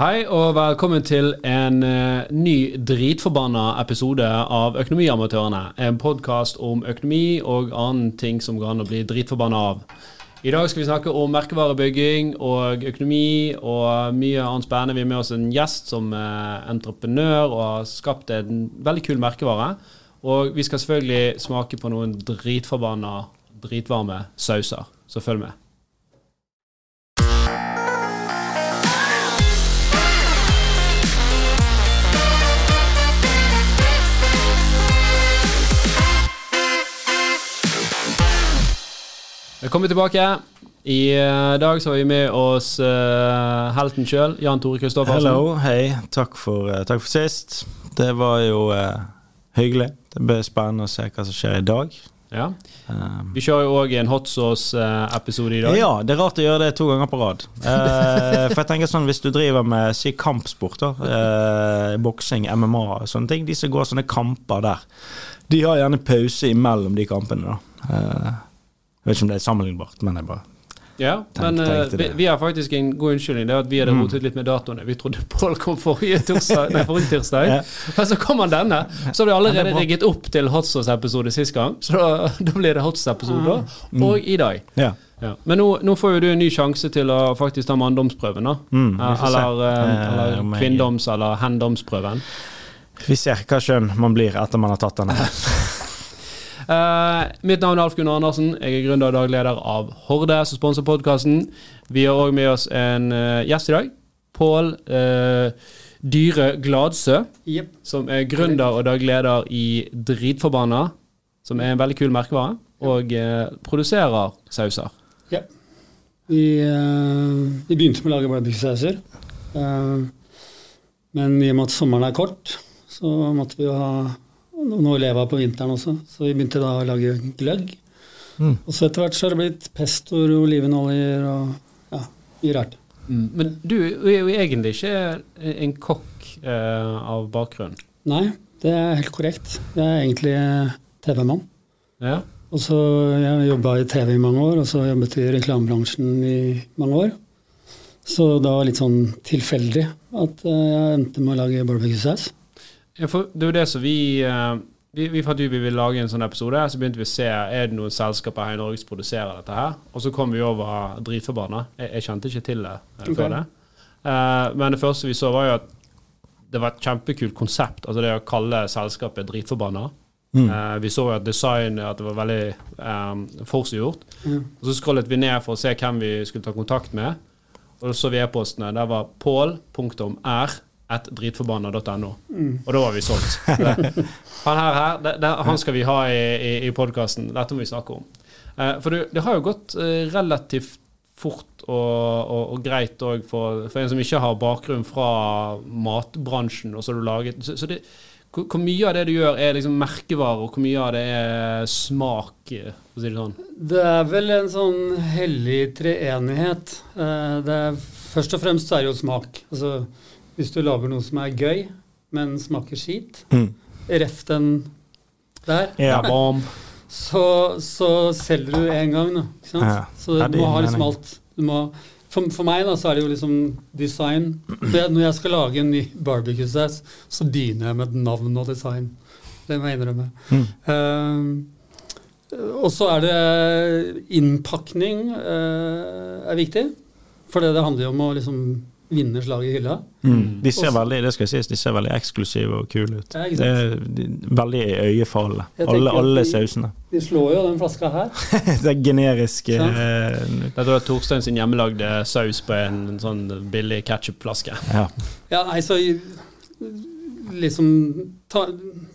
Hei og velkommen til en eh, ny dritforbanna episode av Økonomiamatørene. En podkast om økonomi og annen ting som går an å bli dritforbanna av. I dag skal vi snakke om merkevarebygging og økonomi og mye annet spennende. Vi har med oss en gjest som er entreprenør og har skapt en veldig kul merkevare. Og vi skal selvfølgelig smake på noen dritforbanna, dritvarme sauser. Så følg med. Velkommen tilbake. I eh, dag så har vi med oss uh, helten sjøl, Jan Tore Kristoffersen. Hello, hei. Takk for, eh, takk for sist. Det var jo uh, hyggelig. Det blir spennende å se hva som skjer i dag. Ja. Um, Vi kjører jo òg en hot sauce-episode i dag. ja, det er rart å gjøre det to ganger på rad. For jeg tenker sånn, Hvis du driver med si kampsport, boksing, MMA og sånne ting, de som går sånne kamper der, de har gjerne pause imellom de kampene. da. Vet ikke om det er sammenlignbart, men jeg bare Ja, Tenk- men eh, vi, vi har faktisk en god unnskyldning. Det er at vi hadde Mm. rotet litt med datoene. Vi trodde Pål kom forrige torsdag, nei, forrige tirsdag. Ja. Men så kom han denne. Så har vi allerede er rigget opp til hot sauce-episode sist gang. Så da, da blir det hot sauce-episode da. Mm. Og i dag. Ja. Ja. Men nå, nå får jo du en ny sjanse til å faktisk ta manndomsprøven, da. Mm. Eller, eh, Eh, eller kvinndoms- eller hendomsprøven. Vi ser hva kjønn man blir etter man har tatt den. Eh, mitt navn er Alf Gunnar Andersen. Jeg er gründer og dagleder av Horde, som sponser podkasten. Vi har òg med oss en uh, gjest i dag. Pål uh, Dyre Gladsø, yep. som er gründer og dagleder i Dritforbanna, som er en veldig kul merkevare, og produserer sauser. Vi, eh, vi begynte med å lage barbecuesauser. Uh, men i og med at sommeren er kort, så måtte vi jo ha noe å leve av på vinteren også. Så vi begynte da å lage gløgg. Mm. Og så etter hvert så har det blitt pestoer og olivenoljer og ja, mye rart. Men du er jo egentlig ikke en kokk eh, av bakgrunn. Nei, det er helt korrekt. Jeg er egentlig TV-mann. Ja. Og så Jeg jobba i TV i mange år, og så jobbet i reklamebransjen i mange år. Så det var litt sånn tilfeldig at eh, jeg endte med å lage barbecuesaus. Ja, for det er jo det som vi eh, Vi, vi fant ut vi ville lage en sånn episode, så begynte vi å se er det noen selskaper her i Norge som produserer dette her. Og så kom vi over Dritforbanna. Jeg, jeg kjente ikke til det okay. Før det. Eh, men det første vi så, var jo at det var et kjempekult konsept. Altså det å kalle selskapet Dritforbanna. Mm. Uh, vi så jo at design at det var veldig um, forseggjort. Mm. Og så scrollet vi ned for å se hvem vi skulle ta kontakt med. Og så vi e-postene. Der var pål.r.dritforbanna.no. Mm. Og da var vi solgt. Han her, her det, det, han skal vi ha i, i, i podkasten. Dette må vi snakke om. Eh, for det, det har jo gått eh, relativt fort og, og, og greit òg for, for en som ikke har bakgrunn fra matbransjen. Og så har du laget Så, så det, hvor, hvor mye av det du gjør, er liksom merkevarer, og hvor mye av det er smak? eh, For å si det sånn. Det er vel en sånn hellig treenighet. Eh, Det er, først og fremst er det jo smak. Altså, hvis du lager noe som er gøy, men smaker skit, Mm. ref den der, yeah, så, så selger du én gang, da. Ikke sant? Ja. Så du må ha liksom alt. Du må, for, for meg da, så er det jo liksom design. Jeg- Når jeg skal lage en ny barbecue-saus, så begynner jeg med et navn og design. Det må jeg innrømme. Mm. Eh, og så er det innpakning uh, er viktig. For det, det handler jo om å liksom vinne slaget i hylla. Mm. De ser veldig det skal sies, de ser veldig eksklusive og kule ut. Ja, Det er de- veldig øyefallende. Alle, alle de- sausene. De slår jo den flaska her. det er generiske ja. eh, Det er Torstein sin hjemmelagde saus på en, en sånn billig ketsjupflaske. Ja. Ja, nei, så liksom ta,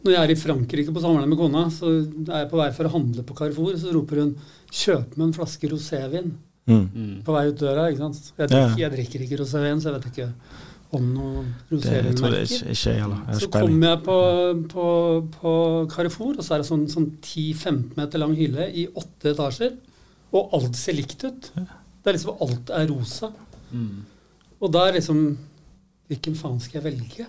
Når jeg er i Frankrike på sommeren med kona, så er jeg på vei for å handle på Carrefour, så roper hun 'kjøp meg en flaske rosévin' Mm. På vei ut døra. ikke sant? Jeg drikker, jeg drikker ikke rosévin, så jeg vet ikke om noen rosévinmerker. Så kommer jeg på, på, på Carrefour, og så er det sånn, sånn 10-15 meter lang hylle i åtte etasjer. Og alt ser likt ut. Det er liksom Alt er rosa. Mm. Og da er liksom Hvilken faen skal jeg velge?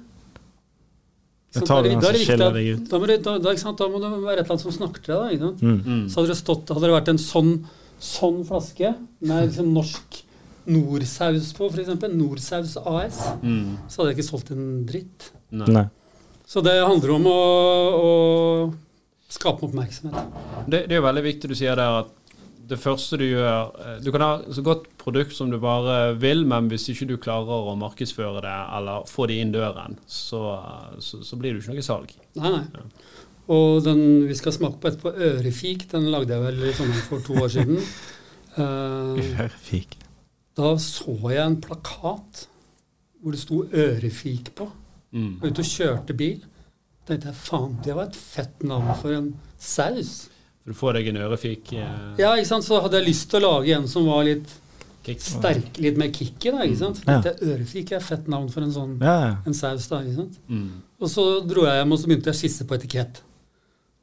Tar Da er det- da er viktig. Da må, det, da, da, ikke sant? da må det være et eller annet som snakker til deg. da, ikke sant? Mm. Mm. Så hadde det, stått, hadde det vært en sånn, sånn flaske med liksom norsk Nordsaus på, f.eks. Nordsaus AS. Mm. Så hadde jeg ikke solgt en dritt. Nei. Nei. Så det handler om å, å skape oppmerksomhet. Det, det er jo veldig viktig du sier der at det første du gjør eh, Du kan ha så godt produkt som du bare vil, men hvis ikke du klarer å markedsføre det eller få det inn døren, så, så, så blir det jo ikke noe salg. Nei, nei. Og den vi skal smake på etterpå, ørefik, den lagde jeg vel i sommer for to år siden. Eh, Ørefik. da så jeg en plakat hvor det sto ørefik på. Mm. Ute og kjørte bil. Da tenkte jeg faen, det var et fett navn for en saus. For du får deg en ørefik. Eh, Ja, ikke sant? Så hadde jeg lyst til å lage en som var litt kick. sterk, litt mer kicky. da, ikke sant? Ja. Tenkte Ørefik er et fett navn for en sånn Ja, ja. en saus. da, ikke sant? Mm. Og så dro jeg hjem og så begynte jeg å skisse på etikett.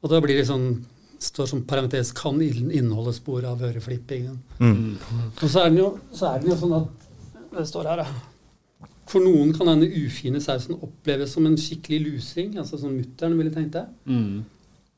Og da blir det sånn står som parentes 'kan inneholde spor av øreflippingen. Mm. Og så er den jo, så er den jo sånn at Det står her, ja. For noen kan denne ufine sausen oppleves som en skikkelig lusing, altså som mutter'n ville tenkt det. Mm.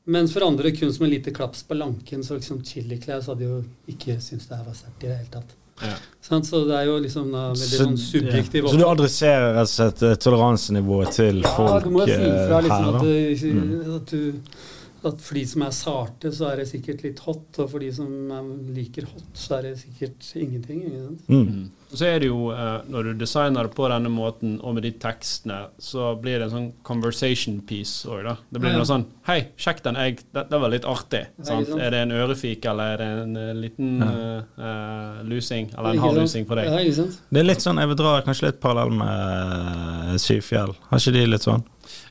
Mens for andre kun som en lite klaps på lanken. Så liksom Chili Claus hadde jo ikke syntes det her var sterkt i det hele tatt. Ja. Sant? Så det er jo liksom da veldig Så, sånn subjektiv ja. så du adresserer rett og slett eh, toleransenivået til Ja, folk du må jo si eh, fra her, liksom at, da? du, at du at for de som er sarte, så er det sikkert litt hot, og for de som er, liker hot, så er det sikkert ingenting. Ikke sant? Mm. Mm. Så er det jo, eh, når du designer det på denne måten, og med de tekstene, så blir det en sånn conversation piece òg, da. Det blir Ja. noe sånn Hei, sjekk den, jeg, det, det var litt artig. Ja, sant? sant? Er det en ørefik, eller er det en eh, liten eh, uh, lusing? Eller en hard lusing for deg? Ja. Det er litt sånn, Jeg vil dra kanskje litt parallell med Syfjell. Har ikke de litt sånn?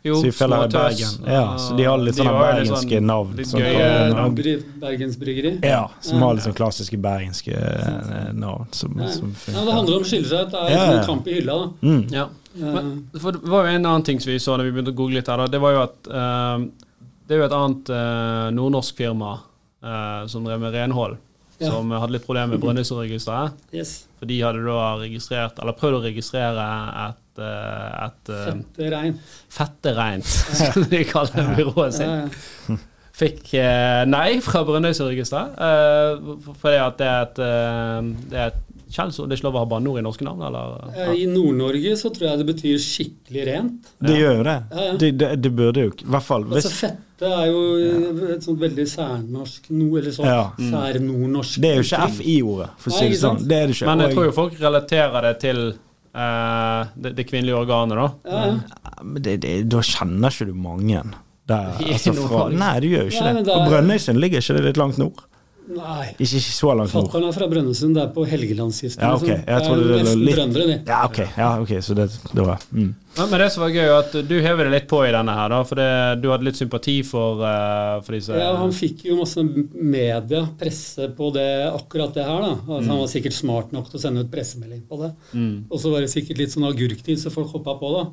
Jo, Syfjell er i. Bergen. Ja, så de har litt sånne har jo litt bergenske sånn- navn. litt gøye kallenavn. Bergens Bryggeri. Ja, som har litt sånn klassiske bergenske eh, navn. Som, som Ja, det handler om å skille seg ut. Det er Ja, liksom ja. en kamp i hylla. da. Mm. Ja. Eh, Men, for det var jo en annen ting som vi så da vi begynte å google litt her, da. det var jo at uh, det er jo et annet uh, nordnorsk firma uh, som drev med renhold, Ja. som hadde litt problemer med Brønnøysundregisteret. yes. For de hadde da registrert, eller prøvd å registrere et, eh, et eh, Fette reint, som de kaller byrået sitt. Ja, ja. Fikk eh, nei fra Brønnøysundregisteret. Fordi at det er et, eh, det er et skjellsord. Det er ikke lov å ha banneord i norske navn, eller? Eh, I Nord-Norge så tror jeg det betyr skikkelig rent. Det gjør det. Ja, ja. Det, det, det burde jo I hvert fall hvis Altså Fette er jo et sånt veldig særnorsk no, Eller sånn Ja. særnordnorsk Det er jo ikke. FI-ordet, for å si det sånn. Det er det ikke. Men jeg tror jo folk relaterer det til eh, det, det kvinnelige organet, da. Ja, ja. Men det, det, da kjenner ikke du mange der. Altså fra, nei, du gjør jo ikke Nei, det. Og Brønnøysund ligger ikke det litt langt nord? Nei. Ikke, ikke så langt nord. Fatter'n er fra Brønnøysund. Det er på Helgelandskysten. Ja, liksom. Jeg tror det er nesten litt- brøndere, de. Ja, ok, ja, ok, så det, det var mm. Men, men det som var gøy, er at du hever det litt på i denne her, da. For det, du hadde litt sympati for, uh, for disse Ja, han fikk jo masse media, presse på det, akkurat det her. da. Altså, Han var sikkert smart nok til å sende ut pressemelding på det. mm. Og så var det sikkert litt sånn agurktid, så folk hoppa på. da.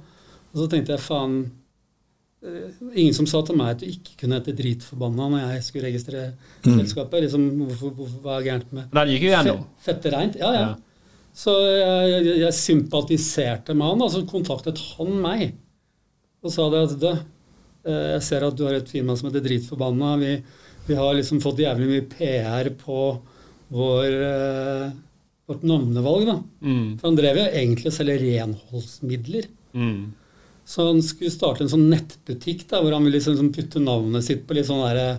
Og så tenkte jeg faen Ingen som sa til meg at du ikke kunne hete dritforbanna når jeg skulle registrere Mm. selskapet. liksom, hvorfor, hvorfor, Hva er gærent med Det gikk jo. Fe- Fette reint? Ja, ja. Ja. Så jeg, jeg, jeg sympatiserte med han, og så kontaktet han meg og sa det at du, eh, jeg ser at du har et firma som heter Dritforbanna. Vi, vi har liksom fått jævlig mye PR på vår, eh, vårt navnevalg. da. Mm. For han drev jo egentlig og selge renholdsmidler. Mm. Så han skulle starte en sånn nettbutikk da, hvor han ville liksom putte navnet sitt på litt sånne der,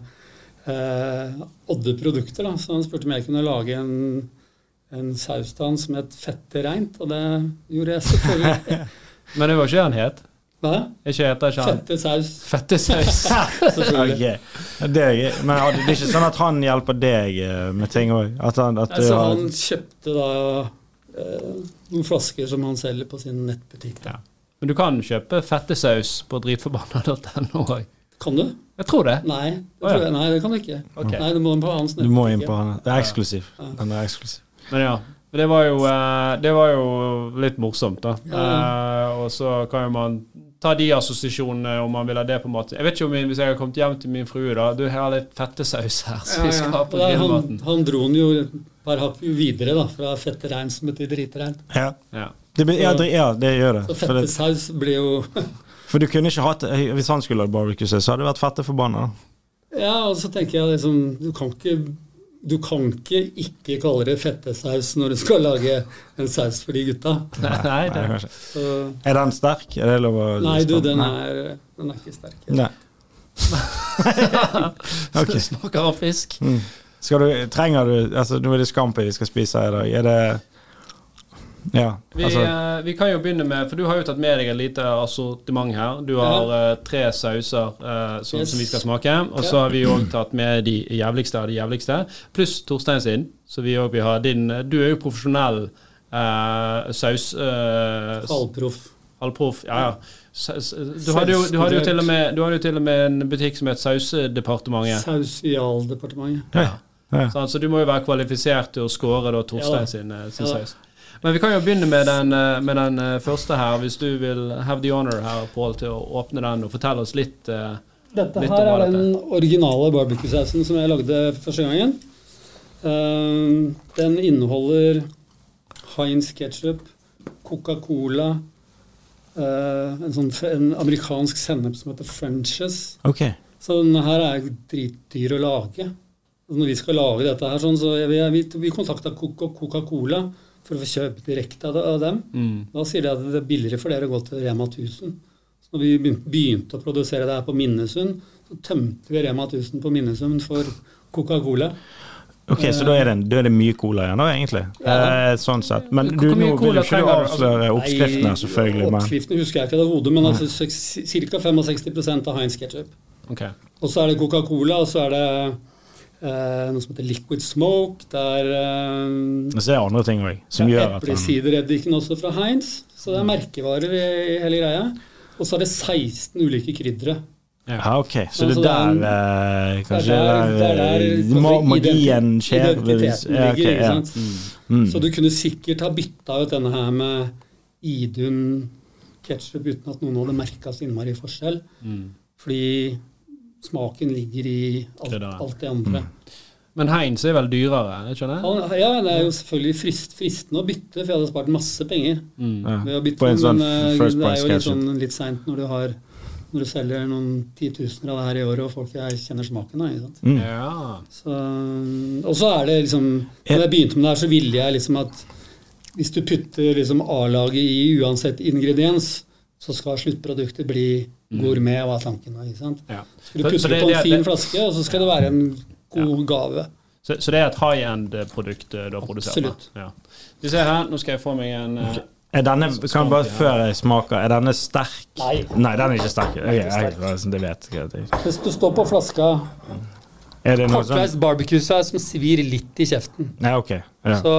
eh, odde produkter. Da. Så han spurte om jeg kunne lage en, en saus til han som het Fette reint, og det gjorde jeg selvfølgelig. Men det var ikke han het? Hva? Ikke heter ikke han Fette saus. Fettesaus? saus. Ok. Det. Men det er ikke sånn at han hjelper deg eh, med ting òg? Han, at Altså, han kjøpte da eh, noen flasker som han selger på sin nettbutikk. Da. Ja. Men du kan kjøpe fettesaus på dritforbanna.no òg. Kan du? Jeg tror det. Nei, det, tror jeg, nei, det kan du ikke. Okay. Nei, du må inn på hans Du må inn på han. Det er eksklusiv. Den er eksklusiv. Men ja. Det var jo, eh, det var jo litt morsomt, da. Ja. Eh, og så kan jo man ta de assosiasjonene om man vil ha det på mat. Jeg vet ikke om jeg, hvis jeg har kommet hjem til min frue, da Du har litt fettesaus her, så Ja, vi ja. skal ha på er han, han dro den jo et par hakk videre, da, fra fette rein som betyr dritrein. Ja. Ja. Det, blir- ja, det, ja, det gjør det. Så fettesaus blir jo for du kunne ikke hatt Hvis han skulle hatt barbecue, så hadde du vært fette forbanna. Ja, og så tenker jeg liksom Du kan ikke du kan ikke ikke kalle det fettesaus når du skal lage en saus for de gutta. Nei, Nei, det, er, Så, Er den sterk? Er det lov å nei, du, den Nei. er, den er ikke sterk. Nei. Ok. det smaker av fisk. Mm. Skal du, trenger du Altså, nå er det scampi vi skal spise i dag. Er det Ja, Vi, altså eh, vi kan jo begynne med For du har jo tatt med deg et lite assortiment her. Du har eh, tre sauser eh, som, Yes. som vi skal smake. Og så har vi òg tatt med de jævligste av de jævligste. Pluss Torstein sin. Så vi òg vil ha din Du er jo profesjonell eh, saus... Uh, Halvproff. Halvproff. Ja, ja. Du hadde, jo, du, hadde jo til og med, du hadde jo til og med en butikk som het Sausedepartementet. Sausialdepartementet. ja. Ja. Sant? Så du må jo være kvalifisert til å score da, Torstein Ja sin, eh, sin Ja saus. Men vi kan jo begynne med den, eh, med den eh, første her, hvis du vil have the honor her, Pål, til å åpne den og fortelle oss litt. eh, Dette Litt her er den originale barbecue-sausen som jeg lagde første gangen. Ehm, den inneholder Heinz ketchup, Coca-Cola, eh, en, sånn, en amerikansk sennep som heter Frenches. Ok. Så den her er dritdyr å lage. Og når vi skal lage dette her, sånn, så vi, vi, vi kontakta Coca-Cola for å få kjøpe direkte av, dem. dem. Da sier de at det er billigere for dere å gå til Rema 1000. Så når vi begynte, å produsere det her på Minnesund, så tømte vi Rema 1000 på Minnesund for Coca-Cola. Ok, Så da er, det, en- da er det mye cola igjen, da, egentlig? Ja. Eh, sånn sett. Men du, nå vil jo ikke du avsløre oppskriften her, selvfølgelig. Men Oppskriften husker jeg ikke av hodet, men altså ca. 65 av Heinz ketchup. Okay. Og så er det Coca-Cola, og så er det noe som heter liquid smoke. Det er eh, så er det andre ting òg den Eplesidereddiken også fra Heinz. Så det er merkevarer i i hele greia. Og så er det 16 ulike krydder. Ja, ok. Så det Altså, er der eh, kanskje det er der- det er der eh, kanskje ma- magien skjer? Identiteten Ja, ok, ligger, ikke ja. Mm. Så du kunne sikkert ha bytta ut denne her med Idun ketsjup uten at noen hadde merka så innmari forskjell. Fordi smaken ligger i alt Det alt det andre. Men Heinz er vel dyrere, ikke det? Han- Ja, det er jo selvfølgelig frist, fristende å bytte, for jeg hadde spart masse penger. Ja. ved å bytte, På en sånn men eh, first det er jo litt, sånn, litt seint når du har når du selger noen titusener av det her i året, og folk kjenner smaken av. ikke sant? Mm. Ja. Så, og så er det liksom Når jeg begynte med det her, så ville jeg liksom at hvis du putter liksom A-laget i uansett ingrediens, så skal sluttproduktet bli gourmet, var tanken. da, ikke sant? ja. Skal du putte så det det- på en det- fin det- flaske, og så skal det være en god gave. Så, så det er et high end-produkt eh, du har produsert? Absolutt. Ja. Vi ser her, nå skal jeg få meg en okay. Er denne, kan jeg bare før jeg smaker, er denne sterk? Nei. Nei, den er ikke sterk. Ok, ikke sterk. jeg, det vet jeg. Hvis du står på flaska Er det noe sånn kortreist barbecue-saus som svir litt i kjeften, Nei, ok. Ja. så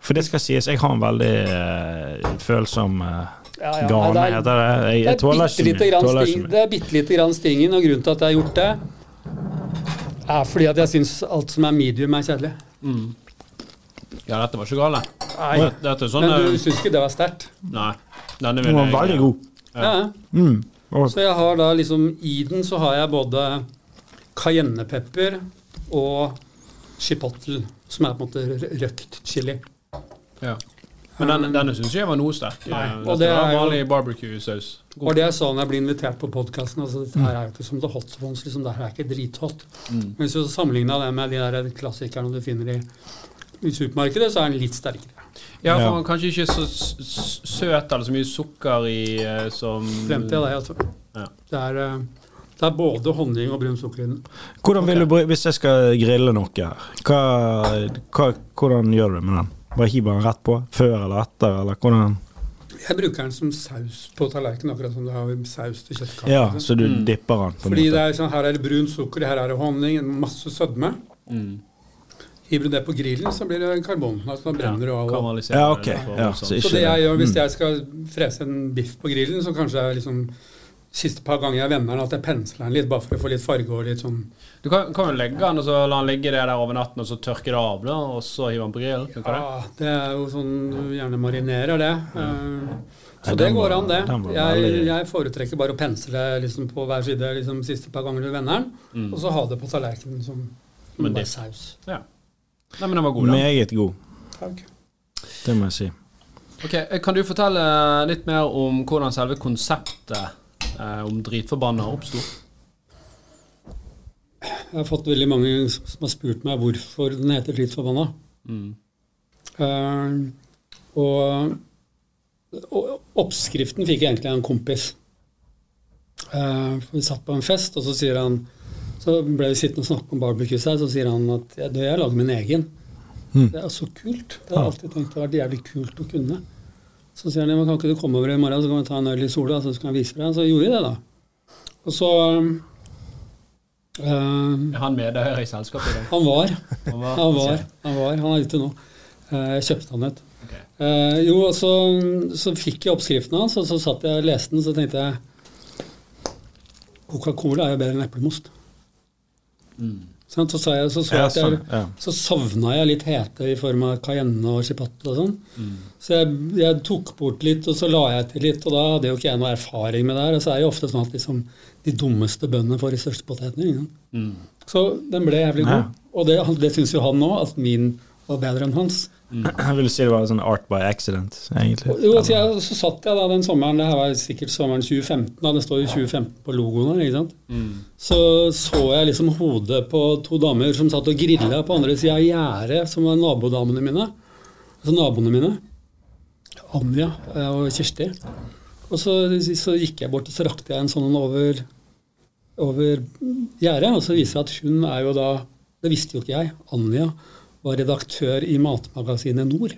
For det skal sies, jeg har en veldig uh, følsom uh, ja, ja, Garn nei, det er- heter det. Jeg, jeg tåler ikke mye. Det er bitte lite grann stingen, og grunnen til at jeg har gjort det, er fordi at jeg syns alt som er medium, er kjedelig. Ja, dette var ikke galt, Nei, Dette, er sånn Men du eh, syns ikke det var sterkt? Nei. Denne Den var veldig god. Ja. ja. Mm. Så jeg har da liksom I den så har jeg både cayennepepper og chipotle, som er på en måte røkt chili. Ja. Men denne, denne syns jeg var noe sterk. Nei, Eh, og det er vanlig barbecue-saus. Og det er sånn jeg blir invitert på podkasten altså Dette her er jo ikke som The Hot Ones. Liksom, det her er ikke drithot. Men hvis du sammenligner det med de der klassikerne du finner i, i supermarkedet, så er den litt sterkere. Ja, for Ja. man kanskje ikke så søt eller så mye sukker i eh, som Glemte jeg det, altså. Ja. Det er, eh, det er både honning og brunt sukker i den. hvordan vil du, bru- hvis jeg skal grille noe her, hva, hva, hvordan gjør du det med den? Bare hiver den rett på? Før eller etter, eller hvordan? Jeg bruker den som saus på tallerkenen, akkurat som du har saus til kjøttkaker. Ja, så du Mm. dipper den på en Fordi det måte? er sånn, Her er det brunt sukker, her er det honning, masse sødme. Mm. Hiver du det på grillen, så blir det karbon. Altså, da brenner du av. Ja, ok. Ja, sånn. så Så det jeg gjør hvis Mm. jeg skal frese en biff på grillen, så kanskje er liksom Siste par ganger jeg vender den, at jeg pensler den litt, bare for å få litt farge og litt sånn Du kan, kan jo legge den og så la den ligge det der over natten, og så tørke det av, da, og så hive den på grillen. Ja, det er jo sånn du gjerne marinerer det. Eh, Ja, Så det går an, det. Jeg, jeg foretrekker bare å pensle liksom på hver side liksom siste par ganger du vender den, Mm. og så ha det på tallerkenen som, som Men bare saus. Ja. Nei, men den var god, da. Meget god, Takk. det må jeg si. Ok, eh, Kan du fortelle litt mer om hvordan selve konseptet eh, om dritforbanna oppsto? Jeg har fått veldig mange som har spurt meg hvorfor den heter Dritforbanna. Mm. Uh, og, og oppskriften fikk jeg egentlig av en kompis. Uh, vi satt på en fest, og så sier han Så ble vi sittende og snakke om barbecue her, så sier han at jeg, jeg lager min egen. Mm. Det er så kult. Det har jeg alltid tenkt det har vært jævlig kult å kunne. Så sier han ja, kan ikke du komme over i morgen så kan vi ta en øl i sola, så skal jeg vise deg. Så gjorde vi det, da. Og så eh, Er han med deg her i selskapet i dag? Han var. Han var, Han var. Han var, han er ute nå. Eh, Jeg kjøpte han et. Okay. Eh, jo, så, så fikk jeg oppskriften hans, og så satt jeg og leste den, så tenkte jeg Coca-Cola er jo bedre enn eplemost. Mm. Så, sa jeg, så, så, Ja, jeg, sånn, ja. så savna jeg litt hete i form av cayenne og chipotle og sånn. Mm. Så jeg, jeg tok bort litt, og så la jeg til litt, og da hadde jo ikke jeg noe erfaring med det her. Og så er det jo ofte sånn at liksom, de dummeste bøndene får de største potetene. Mm. Så den ble jævlig god. Og det, det syns jo han òg, at min var bedre enn hans. Jeg vil si det var sånn art by accident, egentlig. Jo, så, jeg, så satt jeg da den sommeren, det her var sikkert sommeren 2015, da det står jo 2015 på logoen her, ikke sant. Mm. Så så jeg liksom hodet på to damer som satt og grilla på andre sida av gjerdet, som var nabodamene mine. Altså naboene mine. Anja eh, og Kirsti. Og så, så gikk jeg bort og så rakte jeg en sånn over, over gjerdet, og så viser det at hun er jo da Det visste jo ikke jeg. Anja var redaktør i matmagasinet Nord.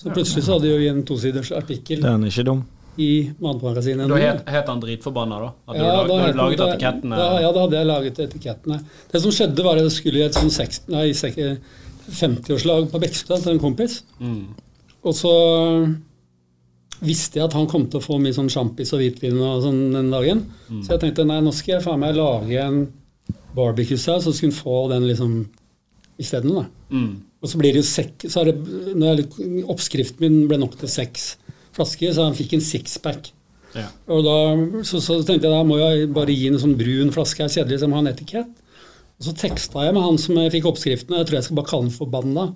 Så plutselig så hadde vi en tosiders artikkel Den er ikke dum. i matmagasinet Da Nord. het, het han Dritforbanna, da? Hadde Ja, du, da laget da- etikettene? Da, ja, da hadde jeg laget etikettene. Det som skjedde, var at jeg skulle i et sånn seks- nei, sek- 50-årslag på Bekstø til en kompis. Mm. Og så visste jeg at han kom til å få mye sånn sjampis og hvitvin og sånn den dagen. Så jeg tenkte nei, nå skal jeg faen meg lage en barbecue-saus, så skulle han få den liksom isteden. Mm. Og så blir det jo sekk, så det, når jeg, Oppskriften min ble nok til seks flasker, så han fikk en sixpack. Ja. Og da, så, så tenkte jeg da må jeg bare gi en sånn brun flaske her, kjedelig som har en etikett. Og så teksta jeg med han som fikk oppskriften, og jeg tror jeg skal bare kalle han Forbanna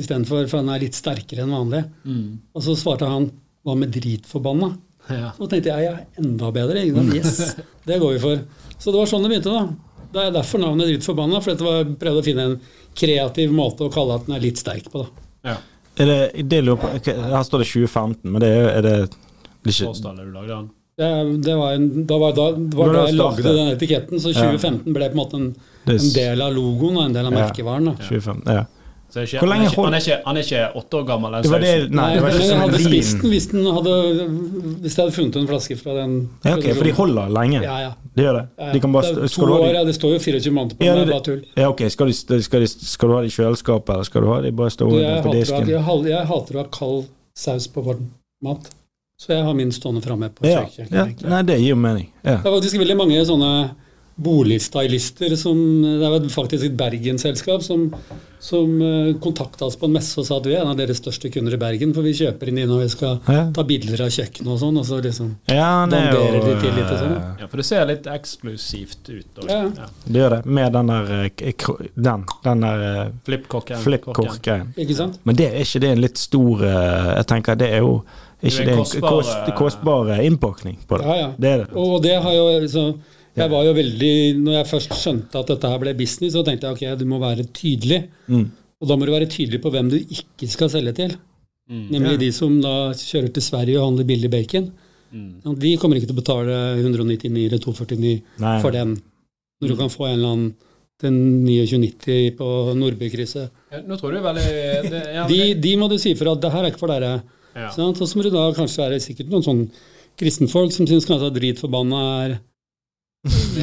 istedenfor, for han er litt sterkere enn vanlig. Mm. Og så svarte han hva med dritforbanna? Ja. Så tenkte jeg jeg er enda bedre. Sant? Yes, det går vi for. Så det var sånn det begynte, da. Det er derfor navnet Dritforbanna, for jeg prøvde å finne en kreativ måte å kalle at den er litt sterk på. da. ja. Er det, det lurer på, her står det 2015, men det er, er det, det ikke Årstallet du lagde den? Det, det var, en, da var, da, var da jeg lagde den etiketten, så Ja. 2015 ble på en måte en, en del av logoen og en del av merkevaren. da. 2015, ja. Så er ikke, Hvor lenge han, er ikke, han, er ikke, han er ikke åtte år gammel, den Det var det, nei, det var ikke som hadde en spist den hvis, den hadde, hvis jeg hadde funnet en flaske fra den. Ja, ok, for de holder lenge. Ja, ja. Det gjør det. ja, ja. De kan det bare, er skal to du ha år, de, ja, det står jo 24 måneder på Ja, den, det det- er bare tull. ja, ok, skal, de, skal, de, skal du ha det i kjøleskapet, eller skal du ha det bare stående på disken? Jeg, jeg, jeg hater å ha kald saus på varm mat. Så jeg har min stående framme på kjøkkenet. ja, ja. nei, det gir jo mening. Ja. Det er faktisk veldig mange sånne boligstylister som Det var faktisk et Bergen-selskap som, som eh, kontakta oss på en messe og sa at vi er en av deres største kunder i Bergen, for vi kjøper inn de når vi skal Ja. ta bilder av kjøkkenet og sånn. Og så liksom Ja, er Danderer de til litt og sånn? eh, Ja, for det ser litt eksklusivt ut. Og, Ja. ja. Det gjør det. Med den der eh, Den, den der flipkorken. Flip-kork-greien. Ikke sant? Men det er ikke det en litt stor Jeg tenker det er jo ikke Det er en kostbar, kost, kostbar innpakning på det. Ja, ja. Det er det. Og det har jo så jeg var jo veldig, når jeg først skjønte at dette her ble business, så tenkte jeg ok, du må være tydelig. Mm. Og da må du være tydelig på hvem du ikke skal selge til. Mm. Nemlig Ja. de som da kjører til Sverige og handler billig bacon. Mm. Ja, De kommer ikke til å betale 199 eller 249 Nei. for den. Når du kan få en eller annen til 2990 på Nordbykrysset. Ja, Nå tror du veldig det, ja, De, de må du si ifra at det her er ikke for dere. ja. Sant? Så må du da kanskje være sikkert noen sånn kristenfolk som syns kanskje at dritforbanna er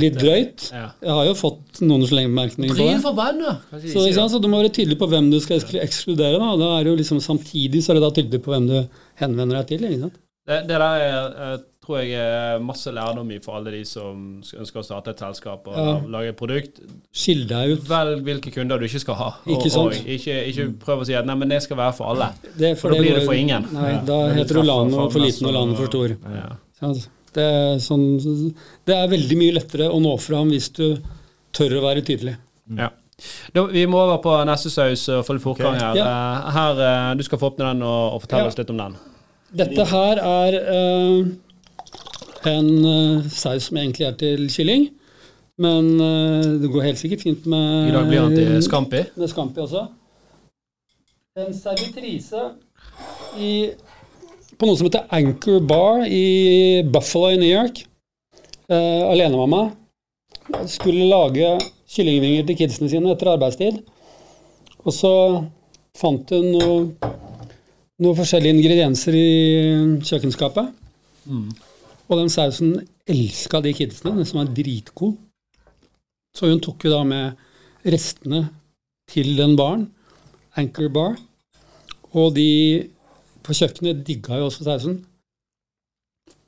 litt drøyt. Jeg har jo fått noen slengemerkninger på det. Så, sant? så du må være tydelig på hvem du skal ekskludere. Da. da er det jo liksom Samtidig så er det da tydelig på hvem du henvender deg til. Ikke sant? Det, det der er, eh, tror jeg er masse lærdom i for alle de som ønsker å starte et selskap og Ja. lage et produkt. Skille deg ut. Velg hvilke kunder du ikke skal ha. Ikke sant? Og ikke, ikke prøv å si at nei, men det skal være for alle. Det, For da blir det for ingen. Nei, Ja. da heter du Lano for for liten og Lano for stor. Ja. Det er, sånn, det er veldig mye lettere å nå fram hvis du tør å være tydelig. Ja. Da, vi må over på neste saus og få litt fortgang her. Ja. Eh, her. eh, Du skal få åpne den og, og fortelle Ja. oss litt om den. Dette her er uh, en saus som egentlig er til kylling. Men uh, det går helt sikkert fint med I dag blir han til Scampi. med Scampi også. En servitrise i, på noe som heter Anchor Bar i Buffalo i New York. Eh, Alenemamma. Skulle lage kyllingvinger til kidsene sine etter arbeidstid. Og så fant hun noe, noen forskjellige ingredienser i kjøkkenskapet. Og den sausen elska de kidsene, den som var dritgod. Så hun tok jo da med restene til den baren, Anchor Bar, og de på kjøkkenet digga jo også sausen.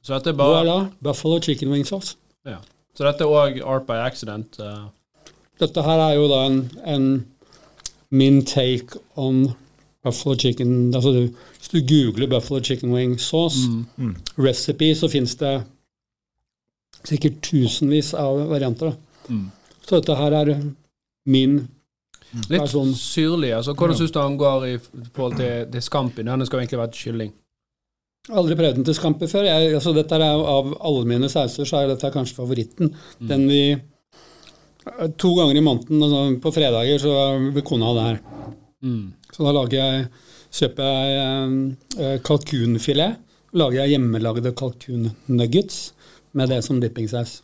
Så dette er bare Voilà, Buffalo chicken wing sauce. ja. Så dette er òg art by accident. Uh. Dette her er jo da en, en min take on buffalo chicken altså du, Hvis du googler buffalo chicken wing sauce recipe, så fins det sikkert tusenvis av varianter. Da. Så dette her er min Litt er sånn- syrlig. altså Hvordan syns du han går i forhold til, til skampen? Han skal jo egentlig vært kylling. Aldri prøvd den til Scampi før. Jeg, altså dette er Av alle mine sauser så er dette kanskje favoritten. Den vi To ganger i måneden, altså på fredager, så vil kona ha det her. Mm. Så da lager jeg, kjøper jeg eh, kalkunfilet. Lager jeg hjemmelagde kalkunnuggets med det som dippingsaus.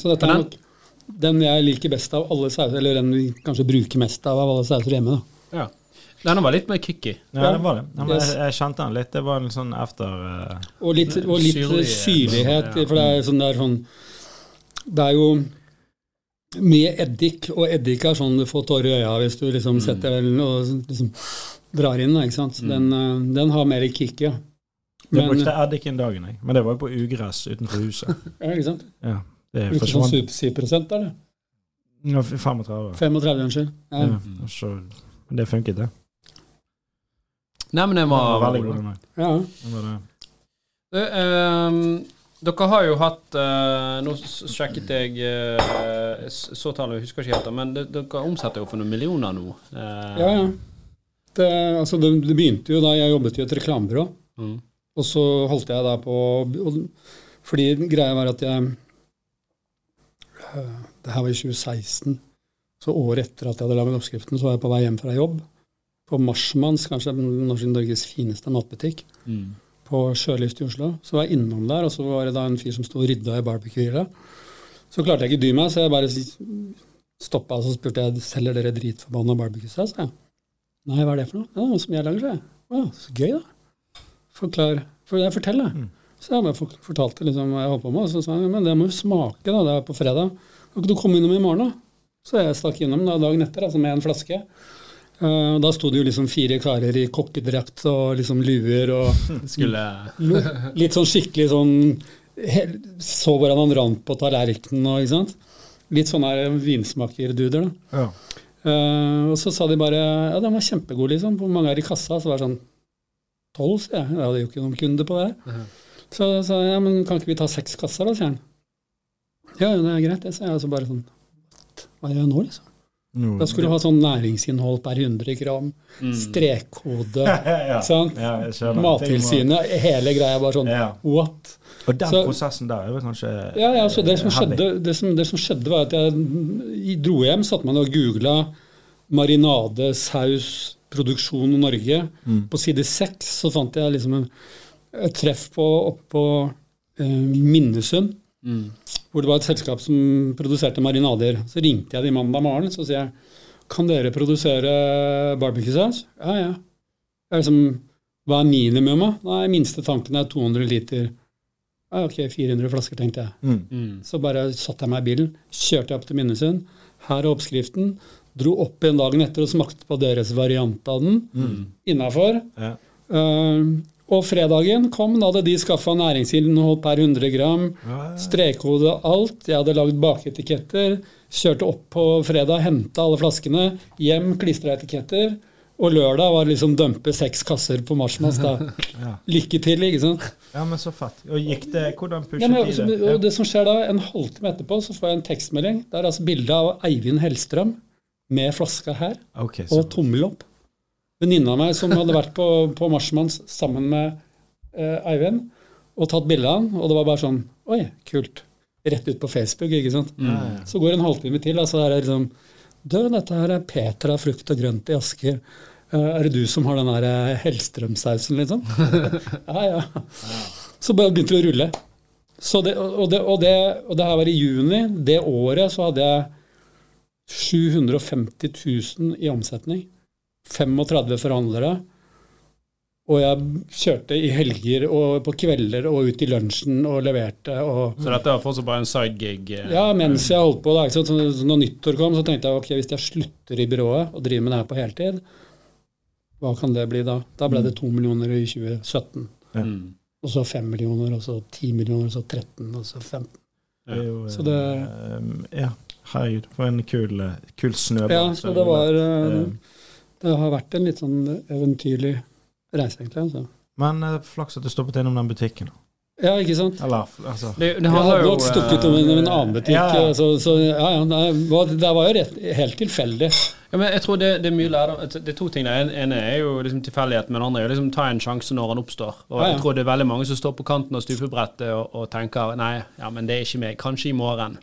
Så dette er nok den jeg liker best av alle sauser, eller den vi kanskje bruker mest av av alle sauser hjemme. da. Ja. den var litt mer kicky. Ja, den var det. Den var, Yes. jeg, jeg kjente den litt. Det var en sånn efter uh, Og litt, og litt Syrlig, syrlighet, ja. for det er sånn det er sånn Det er jo mye eddik, og eddik er sånn du får tårer i øya hvis du liksom setter den og liksom drar inn, ikke sant. Den, eh, den har mer kick, ja. Jeg Men, brukte eddik en dag, jeg. men det var jo på ugress utenfor huset. ja, ikke sant? Ja, det Bruker sånn forsvant. 7 eller? Ja, 35. 35, unnskyld. Ja. Ja, så, men det funket, det. Nei, men det var... var, var veldig god, den der. ja. Den var det. Du, ehm, dere har jo hatt eh, Nå sjekket jeg uh, så tallet, jeg husker ikke helt, men det- dere omsetter jo for noen millioner nå. Eh, Ja, ja. Det, altså det, det begynte jo da jeg jobbet i et reklamebyrå. mm. Og så holdt jeg da på og, Fordi greia var at jeg Det her var i 2016. Så året etter at jeg hadde laget oppskriften, så var jeg på vei hjem fra jobb. På Marsmanns, kanskje Norges fineste matbutikk, Mm. på Sjølyst i Oslo. Så var jeg innom der, og så var det da en fyr som sto og rydda i barbecue-grillet. Så klarte jeg ikke dy meg, så jeg bare stoppa og så spurte jeg selger dere dritforbanna barbecue-saus. sa jeg. Nei, hva er det for noe? Ja, er som jeg lager, sa jeg. Å, så gøy, da. Forklar. For jeg forteller. Så jeg bare for- fortalte liksom hva jeg holdt på med, og så sa han men det må jo smake, da. Det er på fredag. Kan ikke du komme innom i morgen, da? Så jeg stakk innom da, dagen etter, altså med en flaske. Uh, da sto det jo liksom fire karer i kokkedrakt og liksom luer og Skulle litt sånn skikkelig sånn Så hvordan han rant på tallerkenen og ikke sant. Litt sånne vinsmakerduder, da. Ja. Uh, og så sa de bare ja, den var kjempegod, liksom. Hvor mange er i kassa? Så var det sånn tolv, sier jeg. Jeg hadde jo ikke noen kunde på det. her. Så sa jeg ja, men kan ikke vi ta seks kasser, da, sier han. Ja, ja, det er greit, det, sa jeg. Altså bare sånn Hva gjør jeg nå, liksom? Da skulle du ha sånn næringsinnhold per 100 gram, strekkode, ja. sant? Ja. Mattilsynet, hele greia bare sånn Ja. what? Og den Så- prosessen der er vel kanskje Ja, ja, så det som, skjedde, det, som, det som skjedde, var at jeg dro hjem, satte meg og googla marinade, saus, produksjon i Norge. På side seks så fant jeg liksom en, et treff på, oppå eh, Minnesund, hvor det var et selskap som produserte marinader. Så ringte jeg de mandag morgen så sier jeg, kan dere produsere barbecue-saus? Ja, ja. Det er liksom, hva er minimum? Nei, minste tanken er 200 liter. Ja, ok, 400 flasker, tenkte jeg. mm. Så bare satte jeg meg i bilen, kjørte jeg opp til Minnesund. Her er oppskriften. Dro opp igjen dagen etter og smakte på deres variant av den. Mm. Innafor. Ja. Uh, og fredagen kom, da hadde de skaffa næringsinnhold per 100 gram. Ja, Strekkode alt. Jeg hadde lagd bakeetiketter. Kjørte opp på fredag, henta alle flaskene. Hjem, klistra etiketter. Og lørdag var det liksom dumpe seks kasser på Marsmanns. da. Ja. Lykke til, ikke sant? ja, men så fatt. Og gikk det Hvordan pushet Ja, men, de altså, det? og det som skjer da, En halvtime etterpå så får jeg en tekstmelding. Det er altså bilde av Eivind Hellstrøm med flaska her okay, og tommel opp. Venninna av meg som hadde vært på, på Marsmanns sammen med eh, Eivind og tatt bilde av han, og det var bare sånn Oi, kult. rett ut på Facebook. ikke sant? Ja. Så går det en halvtime til, og så er det liksom Du, dette her er Petra frukt og grønt i Asker. Eh, Er det du som har den der eh, Hellstrøm-sausen, liksom? ja, ja. Så bare begynte det å rulle. Så det, og, det, og, det, og det her var i juni. Det året så hadde jeg 750 000 i omsetning. 35 forhandlere. Og jeg kjørte i helger og på kvelder og ut i lunsjen og leverte. og... Så dette var fortsatt bare en sidegig? eh, Ja, mens jeg holdt på. Da? Så, så når nyttår kom, så tenkte jeg ok, hvis jeg slutter i byrået og driver med det her på heltid, hva kan det bli da? Da ble det to millioner i 2017. Mm. Og så fem millioner, og så ti millioner, og så 13, og så 15. Det er jo, Så det- eh, Ja, herregud, for en kul, eh, kul snøball. Ja, så det var Eh, Det har vært en litt sånn eventyrlig reise, egentlig. Altså. Men eh, flaks at du stoppet innom den butikken. Ja, ikke sant? Eller, altså Det, det Jeg hadde jo nok stukket om en, en annen butikk, Ja, ja. Så, så ja, ja, det var, det var jo rett, helt tilfeldig. Ja, men jeg tror det, det er mye lærdom Det er to ting. Den En ene er jo liksom tilfeldighet, men den andre er jo liksom ta en sjanse når den oppstår. Og Ja, ja. jeg tror det er veldig mange som står på kanten av stupebrettet og, og tenker nei, ja, men det er ikke meg. Kanskje i morgen.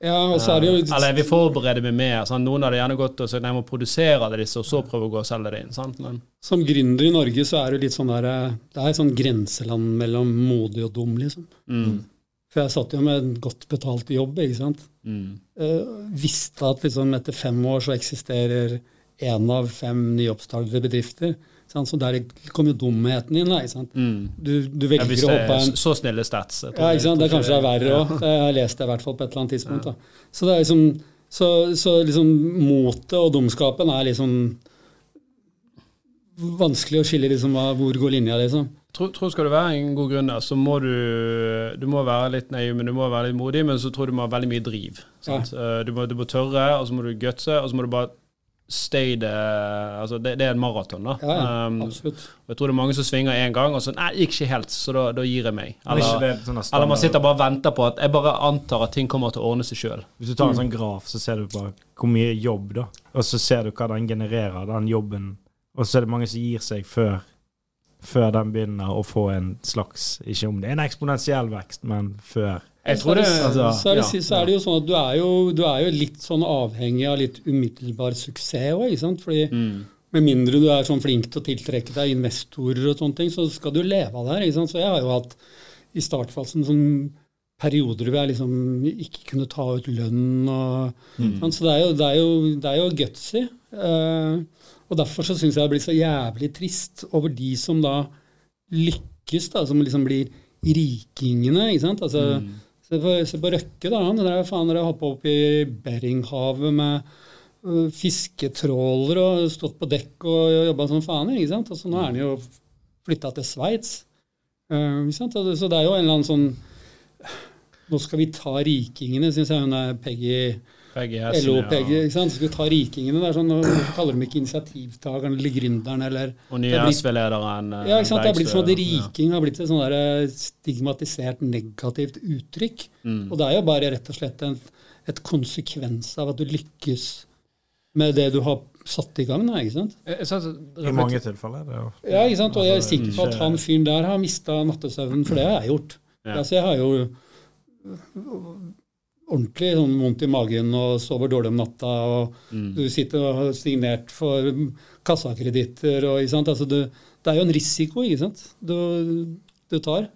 Ja, og så er det jo Eller vi forbereder med meg mer. Sant? Noen hadde gjerne gått og sagt nei, må produsere det disse, og så prøve å gå og selge det inn. Sant? Men, Som gründer i Norge så er det litt sånn der eh, Det er et sånn grenseland mellom modig og dum, liksom. mm, For jeg satt jo med en godt betalt jobb, ikke sant. mm, Uh, visste at liksom etter fem år så eksisterer én av fem nyoppstartede bedrifter. Sant? Så der kommer jo dumheten inn. Da, ikke sant? mm. Du, du velger å hoppe en så snille stats. Ja, ikke sant? Det er kanskje det er verre òg. Jeg har lest det i hvert fall på et eller annet tidspunkt. Da. Så det er liksom så, så liksom motet og dumskapen er liksom vanskelig å skille liksom hva- hvor går linja, liksom. tror, tror skal du være en god gründer, så må du Du må være litt naiv, men du må være litt modig, men så tror jeg du må ha veldig mye driv. Sant? Eh, Du, må, du må tørre, og så må du gutse, og så må du bare stay det Altså, det, det er en maraton, da. Ja, ja, Um, absolutt. og jeg tror det er mange som svinger én gang, og så Nei, gikk ikke helt, så da, da gir jeg meg. Eller, det sånn eller man sitter bare og venter på at Jeg bare antar at ting kommer til å ordne seg sjøl. Hvis du tar en Mm. sånn graf, så ser du bare hvor mye jobb, da. Og så ser du hva den genererer, den jobben. Og så er det mange som gir seg før, før den begynner å få en slags Ikke om det er en eksponentiell vekst, men før. Jeg tror det så, det, altså, så, er det, ja, så er det jo sånn at du er jo, du er jo litt sånn avhengig av litt umiddelbar suksess òg, ikke sant. Fordi mm. med mindre du er sånn flink til å tiltrekke deg investorer og sånne ting, så skal du leve av det her. ikke sant? Så jeg har jo hatt i startfasen sånn perioder hvor jeg liksom ikke kunne ta ut lønn og sant? Så det er jo, det er jo, det er jo gutsy. Uh, og derfor så syns jeg det blir så jævlig trist over de som da lykkes, da, som liksom blir rikingene, ikke sant. Altså, Se på, se på Røkke, da. Han der faen hoppa opp i Beringhavet med uh, fisketråler og stått på dekk og jobba som faen. ikke sant? Altså, nå er han jo flytta til Sveits. Uh? Og Så det er jo en eller annen sånn Nå skal vi ta rikingene, syns jeg hun er Peggy Begge hestene, LO-Peggy. ikke sant? Skal du ta rikingene? Det er sånn, Hvorfor kaller de ikke initiativtakeren eller gründeren eller Og Det nye er SV-lederen. eh, ja, ikke sant? Det er blitt sånn at riking har blitt et sånn der stigmatisert negativt uttrykk. Mm. Og det er jo bare rett og slett en, et konsekvens av at du lykkes med det du har satt i gang. Da, ikke sant? I mange tilfeller. Det er jo Ja, ikke sant? Og jeg er Altså, sikker på at han fyren der har mista nattesøvnen, for det har jeg gjort. Ja. Altså, jeg har jo ordentlig sånn vondt i magen og sover dårlig om natta. og Mm. Du sitter og har signert for kassakreditter. og ikke sant? Altså, du, det er jo en risiko ikke sant? Du, du tar.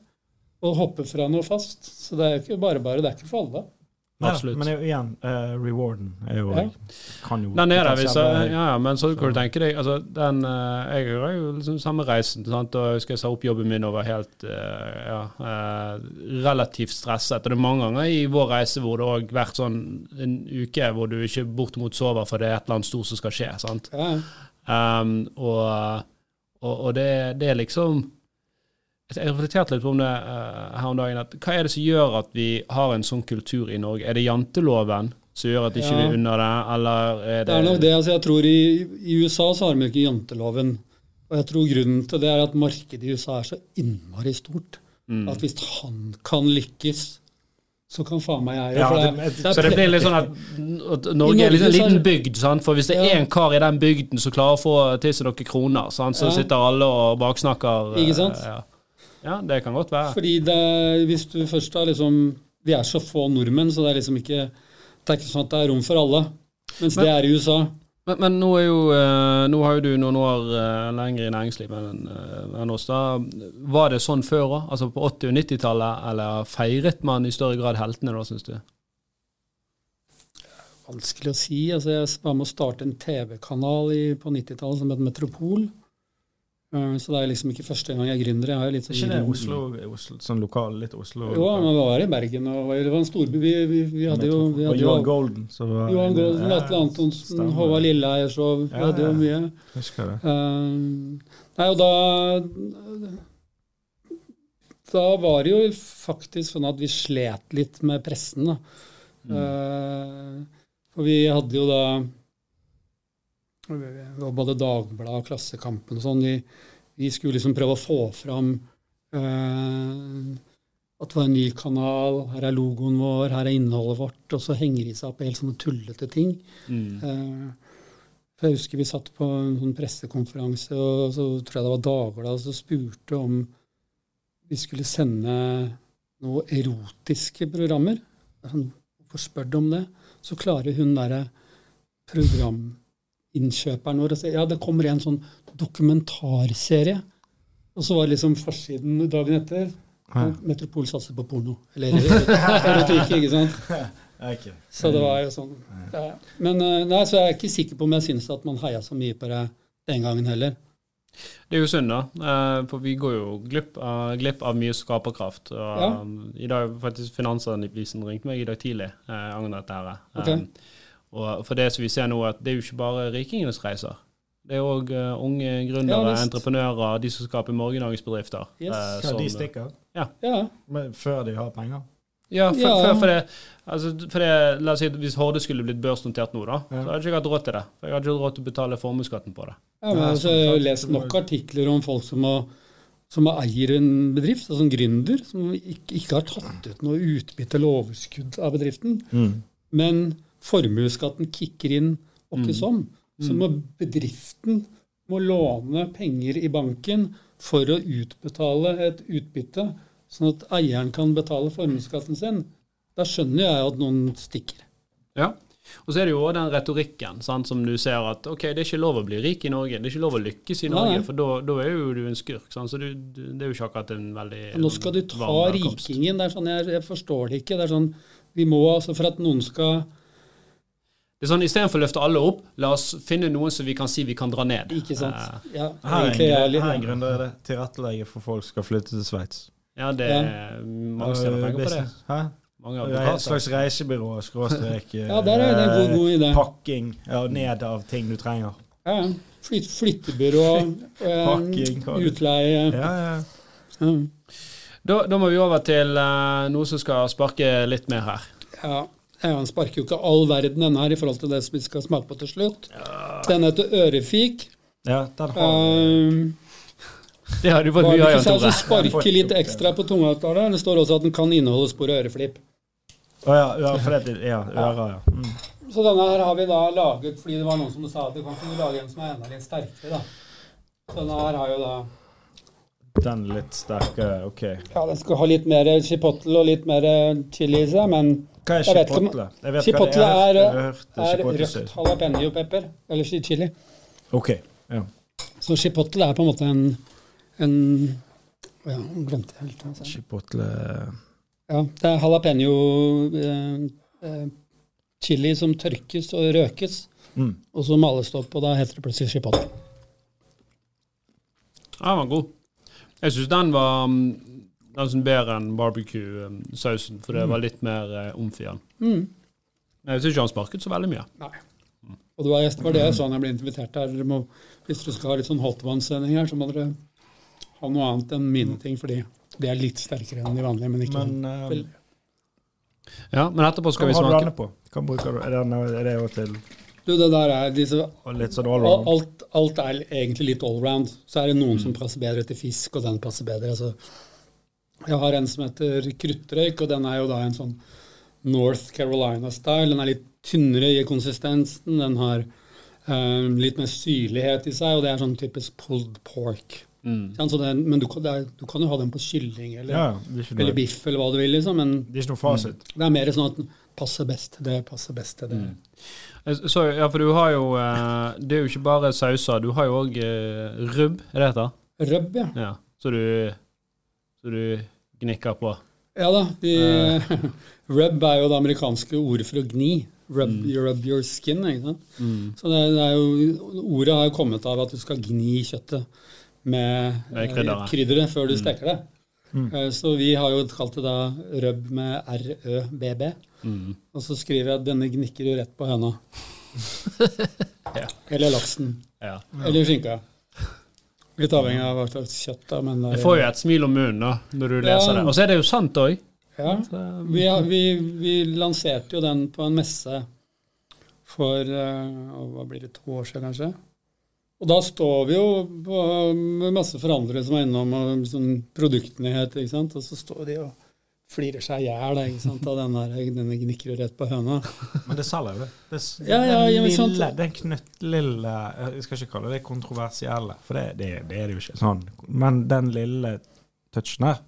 Å hoppe fra noe fast. Så det er jo ikke bare bare. Det er ikke for alle. Nei, Absolutt. Men igjen, uh, rewarden er jo Ja. kan jo Den er der, hvis jeg, ja, ja, men så kan du tenke deg altså, den, uh, Jeg har jo liksom samme reisen, sant? og jeg skal sa opp jobben min og var helt uh, ja, relativt stresset. Og det er mange ganger i vår reise hvor det har vært sånn en uke hvor du ikke bortimot sover for det er et eller annet stort som skal skje. sant? Ja, Um, og og, og det, det er liksom Jeg reflekterte litt på om det eh, her om dagen. at Hva er det som gjør at vi har en sånn kultur i Norge? Er det janteloven som gjør at ikke Ja. vi unner det, eller er det, Det er nok det. altså Jeg tror i, I USA så har vi ikke janteloven. Og jeg tror grunnen til det er at markedet i USA er så innmari stort. Mm. At hvis han kan lykkes, så kan faen meg jeg Ja, det, det- det, Så det blir litt sånn at, at Norge er liksom en Norge så er liten bygd, sant? for hvis det er Ja. en kar i den bygden som klarer å få til seg noen kroner, sant? så Ja. sitter alle og baksnakker. eh, Ikke sant? Ja. Ja, det kan godt være. Fordi det, hvis du først har liksom vi er så få nordmenn, så det er liksom ikke det er ikke sånn at det er rom for alle. Mens Men- det er i USA. Men, men nå, jo, eh, nå har jo du noen år eh, lenger i næringslivet enn eh, enn oss. da. Var det sånn før òg? Altså på 80- og 90-tallet? Eller feiret man i større grad heltene da, syns du? Vanskelig å si. altså Jeg var med å starte en TV-kanal på 90-tallet som het Metropol. Eh, Så det er liksom ikke første gang jeg er gründer. Jeg har litt Er ikke det Oslo, Oslo sånn lokal, litt Oslo Jo, men det var i Bergen, og det var en storby. Vi, vi, vi hadde jo vi Og Johan Golden. Så var, Johan Golden, Ja, Atle Antonsen. Håvard så vi Ja, hadde jo mye. mye. Husker det. Eh, nei, og da Da var det jo faktisk sånn at vi slet litt med pressen, da. Eh, for vi hadde jo da var Både Dagbladet og Klassekampen og sånn. Vi, de, skulle liksom prøve å få fram eh, at det var en ny kanal, her er logoen vår, her er innholdet vårt, og så henger de seg opp helt sånne tullete ting. Eh, for Jeg husker vi satt på en sånn pressekonferanse, og så tror jeg det var Dagbladet som spurte om vi skulle sende noen erotiske programmer. Er Sånn, Hvorfor spør du om det? Så klarer hun derre programinnkjøperen vår og sier ja, det kommer en sånn dokumentarserie. Og så var liksom forsiden dagen etter Ja. Metropol satser på porno. Eller erotikk, ikke sant? Ikke. Så det var jo sånn. Ja. Men eh, nei, så jeg er ikke sikker på om jeg syns at man heia så mye på det den gangen heller. Det er jo synd, da. eh, For vi går jo glipp av, glipp av mye skaperkraft. Og, Ja. um, I dag faktisk Finansavisen ringte meg i dag tidlig eh, angående dette. her. Ok. Um, og for det som vi ser nå, at det er jo ikke bare rikingenes reiser. Det er òg unge gründere, Ja, entreprenører, de som skaper morgendagens bedrifter. Yes. Uh, som- de stikker? Ja, Men før de har penger? Ja, for, Ja. for, for, det, altså, for det, la oss si at Hvis Horde skulle blitt børsnotert nå, da, Ja. så hadde jeg ikke hatt råd til det. For jeg hadde ikke råd til å betale formuesskatten på det. ja men altså, jeg har lest nok artikler om folk som, har, som eier en bedrift, altså en gründer, som ikke, ikke har tatt ut noe utbytte eller overskudd av bedriften. Mm. Men formuesskatten kicker inn åkke som. Så må bedriften må låne penger i banken for å utbetale et utbytte, sånn at eieren kan betale formuesskatten sin. Da skjønner jeg at noen stikker. Ja. Og så er det jo den retorikken sant, som du ser at ok, det er ikke lov å bli rik i Norge. Det er ikke lov å lykkes i Norge, nei. for da, da er jo du en skurk. Sant? Så du, du, det er jo ikke akkurat en veldig Nå skal du ta rikingen. Det er sånn, jeg, jeg forstår det ikke. Det er sånn, vi må altså For at noen skal Det er sånn, Istedenfor å løfte alle opp, la oss finne noen som vi kan si vi kan dra ned. Ikke sant? Eh, Ja, Her er en, egentlig er grunn- litt- her er en gründer i det. Tilrettelegge for folk skal flytte til Sveits. ja, det Ja. er mange steder penger på det. Hæ? Mange Et slags reisebyrå, skråstrek Ja, der er det en god, god idé. Pakking ja, ned av ting du trenger. Ja, flyt, flyttebyrå, eh, Pakking, utleie Ja, ja. ja. Da, da må vi over til uh, noe som skal sparke litt mer her. Ja, Han sparker jo ikke all verden denne her i forhold til det som vi skal smake på til slutt. Den heter ørefik. ja den har Um, Det har du fått mye av, Jan Tore. sparker litt ekstra på tungeavtalen. Det står også at den kan inneholde spor og øreflipp. Å ja, ja, for det ja, ører, ja. Mm. Så denne her har vi da laget fordi det var noen som sa at du kan ikke lage en som er enda litt sterkere. da. Så denne her har jo da Den litt sterke, ok. Ja, den skal ha litt mer chipotle og litt mer chili i seg, men Hva er Jeg vet chipotle? Hva det chipotle er, jeg har er røkt jalapeño-pepper. Eller chili. Ok, ja. Så chipotle er på en måte en, en ja, glemte jeg helt. Altså. Chipotle Ja, det er jalapeño eh, eh, chili som tørkes og røkes, mm. og så males det opp, og da heter det plutselig chipotle. Den var god. Jeg syns den var mm, nesten bedre enn barbecue-sausen, for det var litt mer uh, omf i den. Mm. Men Jeg syns ikke han sparket så veldig mye. Nei. Og det var, det var det jeg sa når jeg ble invitert her. Dere må, hvis dere skal ha litt sånn hotvannsending her, så må dere ha noe annet enn mine ting, fordi det er litt sterkere enn de vanlige, men ikke Men eh, vel- Ja, Men etterpå hva skal vi har du denne på? Hva bruker du? Er, den, er det jo til Du, det der er disse sånn allround? alt, alt er egentlig litt allround. Så er det noen som passer bedre til fisk, og den passer bedre. Altså, jeg har en som heter kruttrøyk, og den er jo da en sånn North Carolina-style. Den er litt tynnere i konsistensen. Den har eh, litt mer syrlighet i seg, og det er sånn typisk pulled pork. Mm. Sant? Så det, men du er, du kan jo ha den på kylling eller, Ja, er eller biff eller hva du vil, liksom. Men det er ikke noe fasit. det er mer sånn at den passer best til det, passer best til det. Mm. Så, ja, for du har jo eh, Det er jo ikke bare sauser, du har jo òg eh, rubb, er det det heter? Røbb, ja. Ja. Så du, så du gnikker på. Ja da. Vi, rub er jo det amerikanske ordet for å gni. Rub, rub your skin. ikke sant? Så det, det jo, Ordet har jo kommet av at du skal gni kjøttet med Med eh, krydderet. krydderet før du steker det. Mm. Så vi har jo kalt det da røbb med R-Ø-B-B. Mm. Og så skriver jeg at denne gnikker jo rett på høna. Ja. Eller laksen. Ja. Eller skinka. Litt avhengig av slags kjøtt. da, men det får jo et smil om munnen da, når du leser det. Og så er det jo sant òg. Ja. Vi, vi, vi lanserte jo den på en messe for eh, hva blir det, to år siden, kanskje. Og da står vi jo på, med masse forhandlere som er innom og sånn produktnyhet, ikke sant? og så står de og flirer seg i hjel av den der, denne gnikker rett på høna. Men det selger jo det. det Ja, ja, ja, den men sant. lille, den knøttlille Jeg skal ikke kalle det kontroversielle, for det, det, det er det jo ikke. sånn. Men den lille touchen her,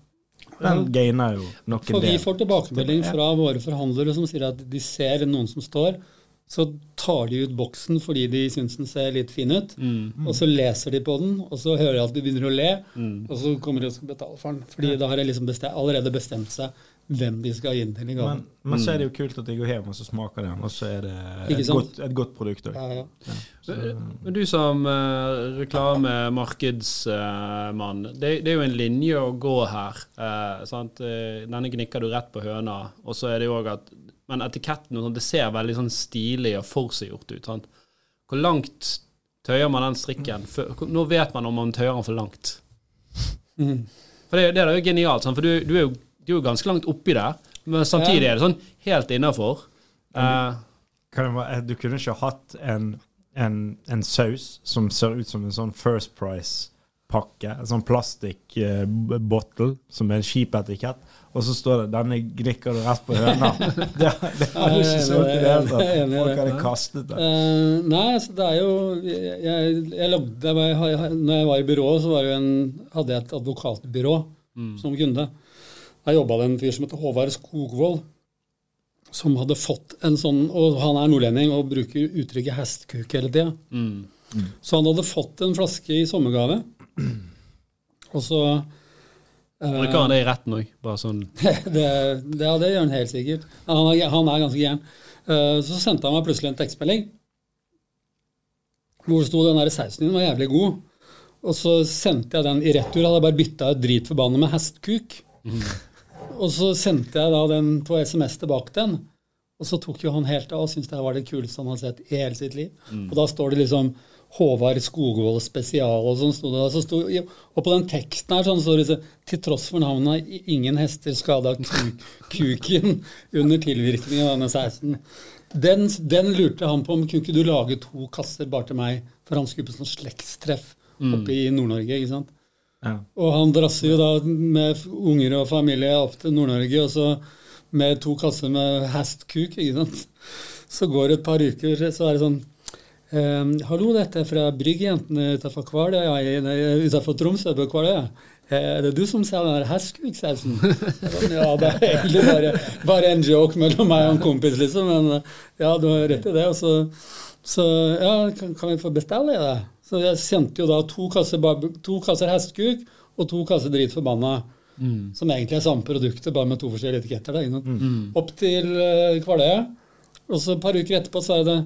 den gainer jo noen For vi får tilbakemelding fra våre forhandlere som sier at de ser noen som står, så tar de ut boksen fordi de syns den ser litt fin ut, og så leser de på den, og så hører de at de begynner å le, og så kommer de og skal betale for den. Fordi da har de liksom bestemt, allerede bestemt seg hvem de skal gi den til i gave. Men, men så er det jo kult at de går hjem og så smaker den, og så er det et godt, et godt produkt òg. Ja, ja. Men du som uh, reklame-markedsmann, det, det er jo en linje å gå her. Uh, sant? Denne gnikker du rett på høna, og så er det jo òg at Men etiketten og sånt, det ser veldig sånn stilig og forseggjort ut. Sant? Hvor langt tøyer man den strikken? For, nå vet man om man tøyer den for langt. Mhm. For det, det er jo genialt, sant? for du, du, er jo, du er jo ganske langt oppi der, men samtidig er det sånn helt innafor. Uh, Du kunne ikke hatt en, en, en saus som ser ut som en sånn First Price-pakke. En sånn plastikk-bottle som er en kjip etikett. Og så står det 'denne gnikker du rett på høna'. Det, det hadde ikke så er i det hele tatt. Folk hadde kastet det. Uh, nei, altså det er jo Jeg, jeg, jeg lagde, jeg, når jeg var i byrået, så var en, hadde jeg et advokatbyrå som kunde. Der jobba det en fyr som heter Håvard Skogvold, som hadde fått en sånn Og han er nordlending og bruker uttrykket 'hestkuk' hele tida. mm. Så han hadde fått en flaske i sommergave. Og så Bruker han det i retten òg? Sånn ja, det gjør han helt sikkert. Han er, han er ganske gæren. Eh, Så sendte han meg plutselig en tekstmelding hvor det sto den der sausen din var jævlig god. Og så sendte jeg den i retur. Hadde jeg bare bytta ut dritforbanna med hestkuk. Og så sendte jeg da den på SMS tilbake den. Og så tok jo han helt av og syntes det var det kuleste han hadde sett i hele sitt liv. Og da står det liksom Håvard Skogvold spesial og sånn. sto det da. Så sto, og på den teksten her sånn står det så, til tross for navnet 'Ingen hester skada kuk, kuken under tilvirkning av denne sausen'. Den, den lurte han på om kunne ikke du lage to kasser bare til meg, for han skulle på sånn slektstreff oppe i Nord-Norge. ikke sant? Ja. Og han drasser jo da med unger og familie opp til Nord-Norge, og så med to kasser med hestkuk, ikke sant. Så går det et par uker, så er det sånn ehm, Hallo, dette er fra Bryggjentene utenfor Kvaløya, utenfor Tromsø på Kvaløya. Er det du som selger den der hestkuksausen? Ja, det er egentlig bare, bare en joke mellom meg og en kompis, liksom. Men ja, du har rett i det. Og så, så ja, kan, kan vi få bestille det? Så jeg sendte jo da to kasser, to kasser hestkuk og to kasser Drit forbanna. Som egentlig er samme produktet, bare med to forskjellige etiketter. Da, mm. Opp til uh, Kvaløya. Og så et par uker etterpå så er det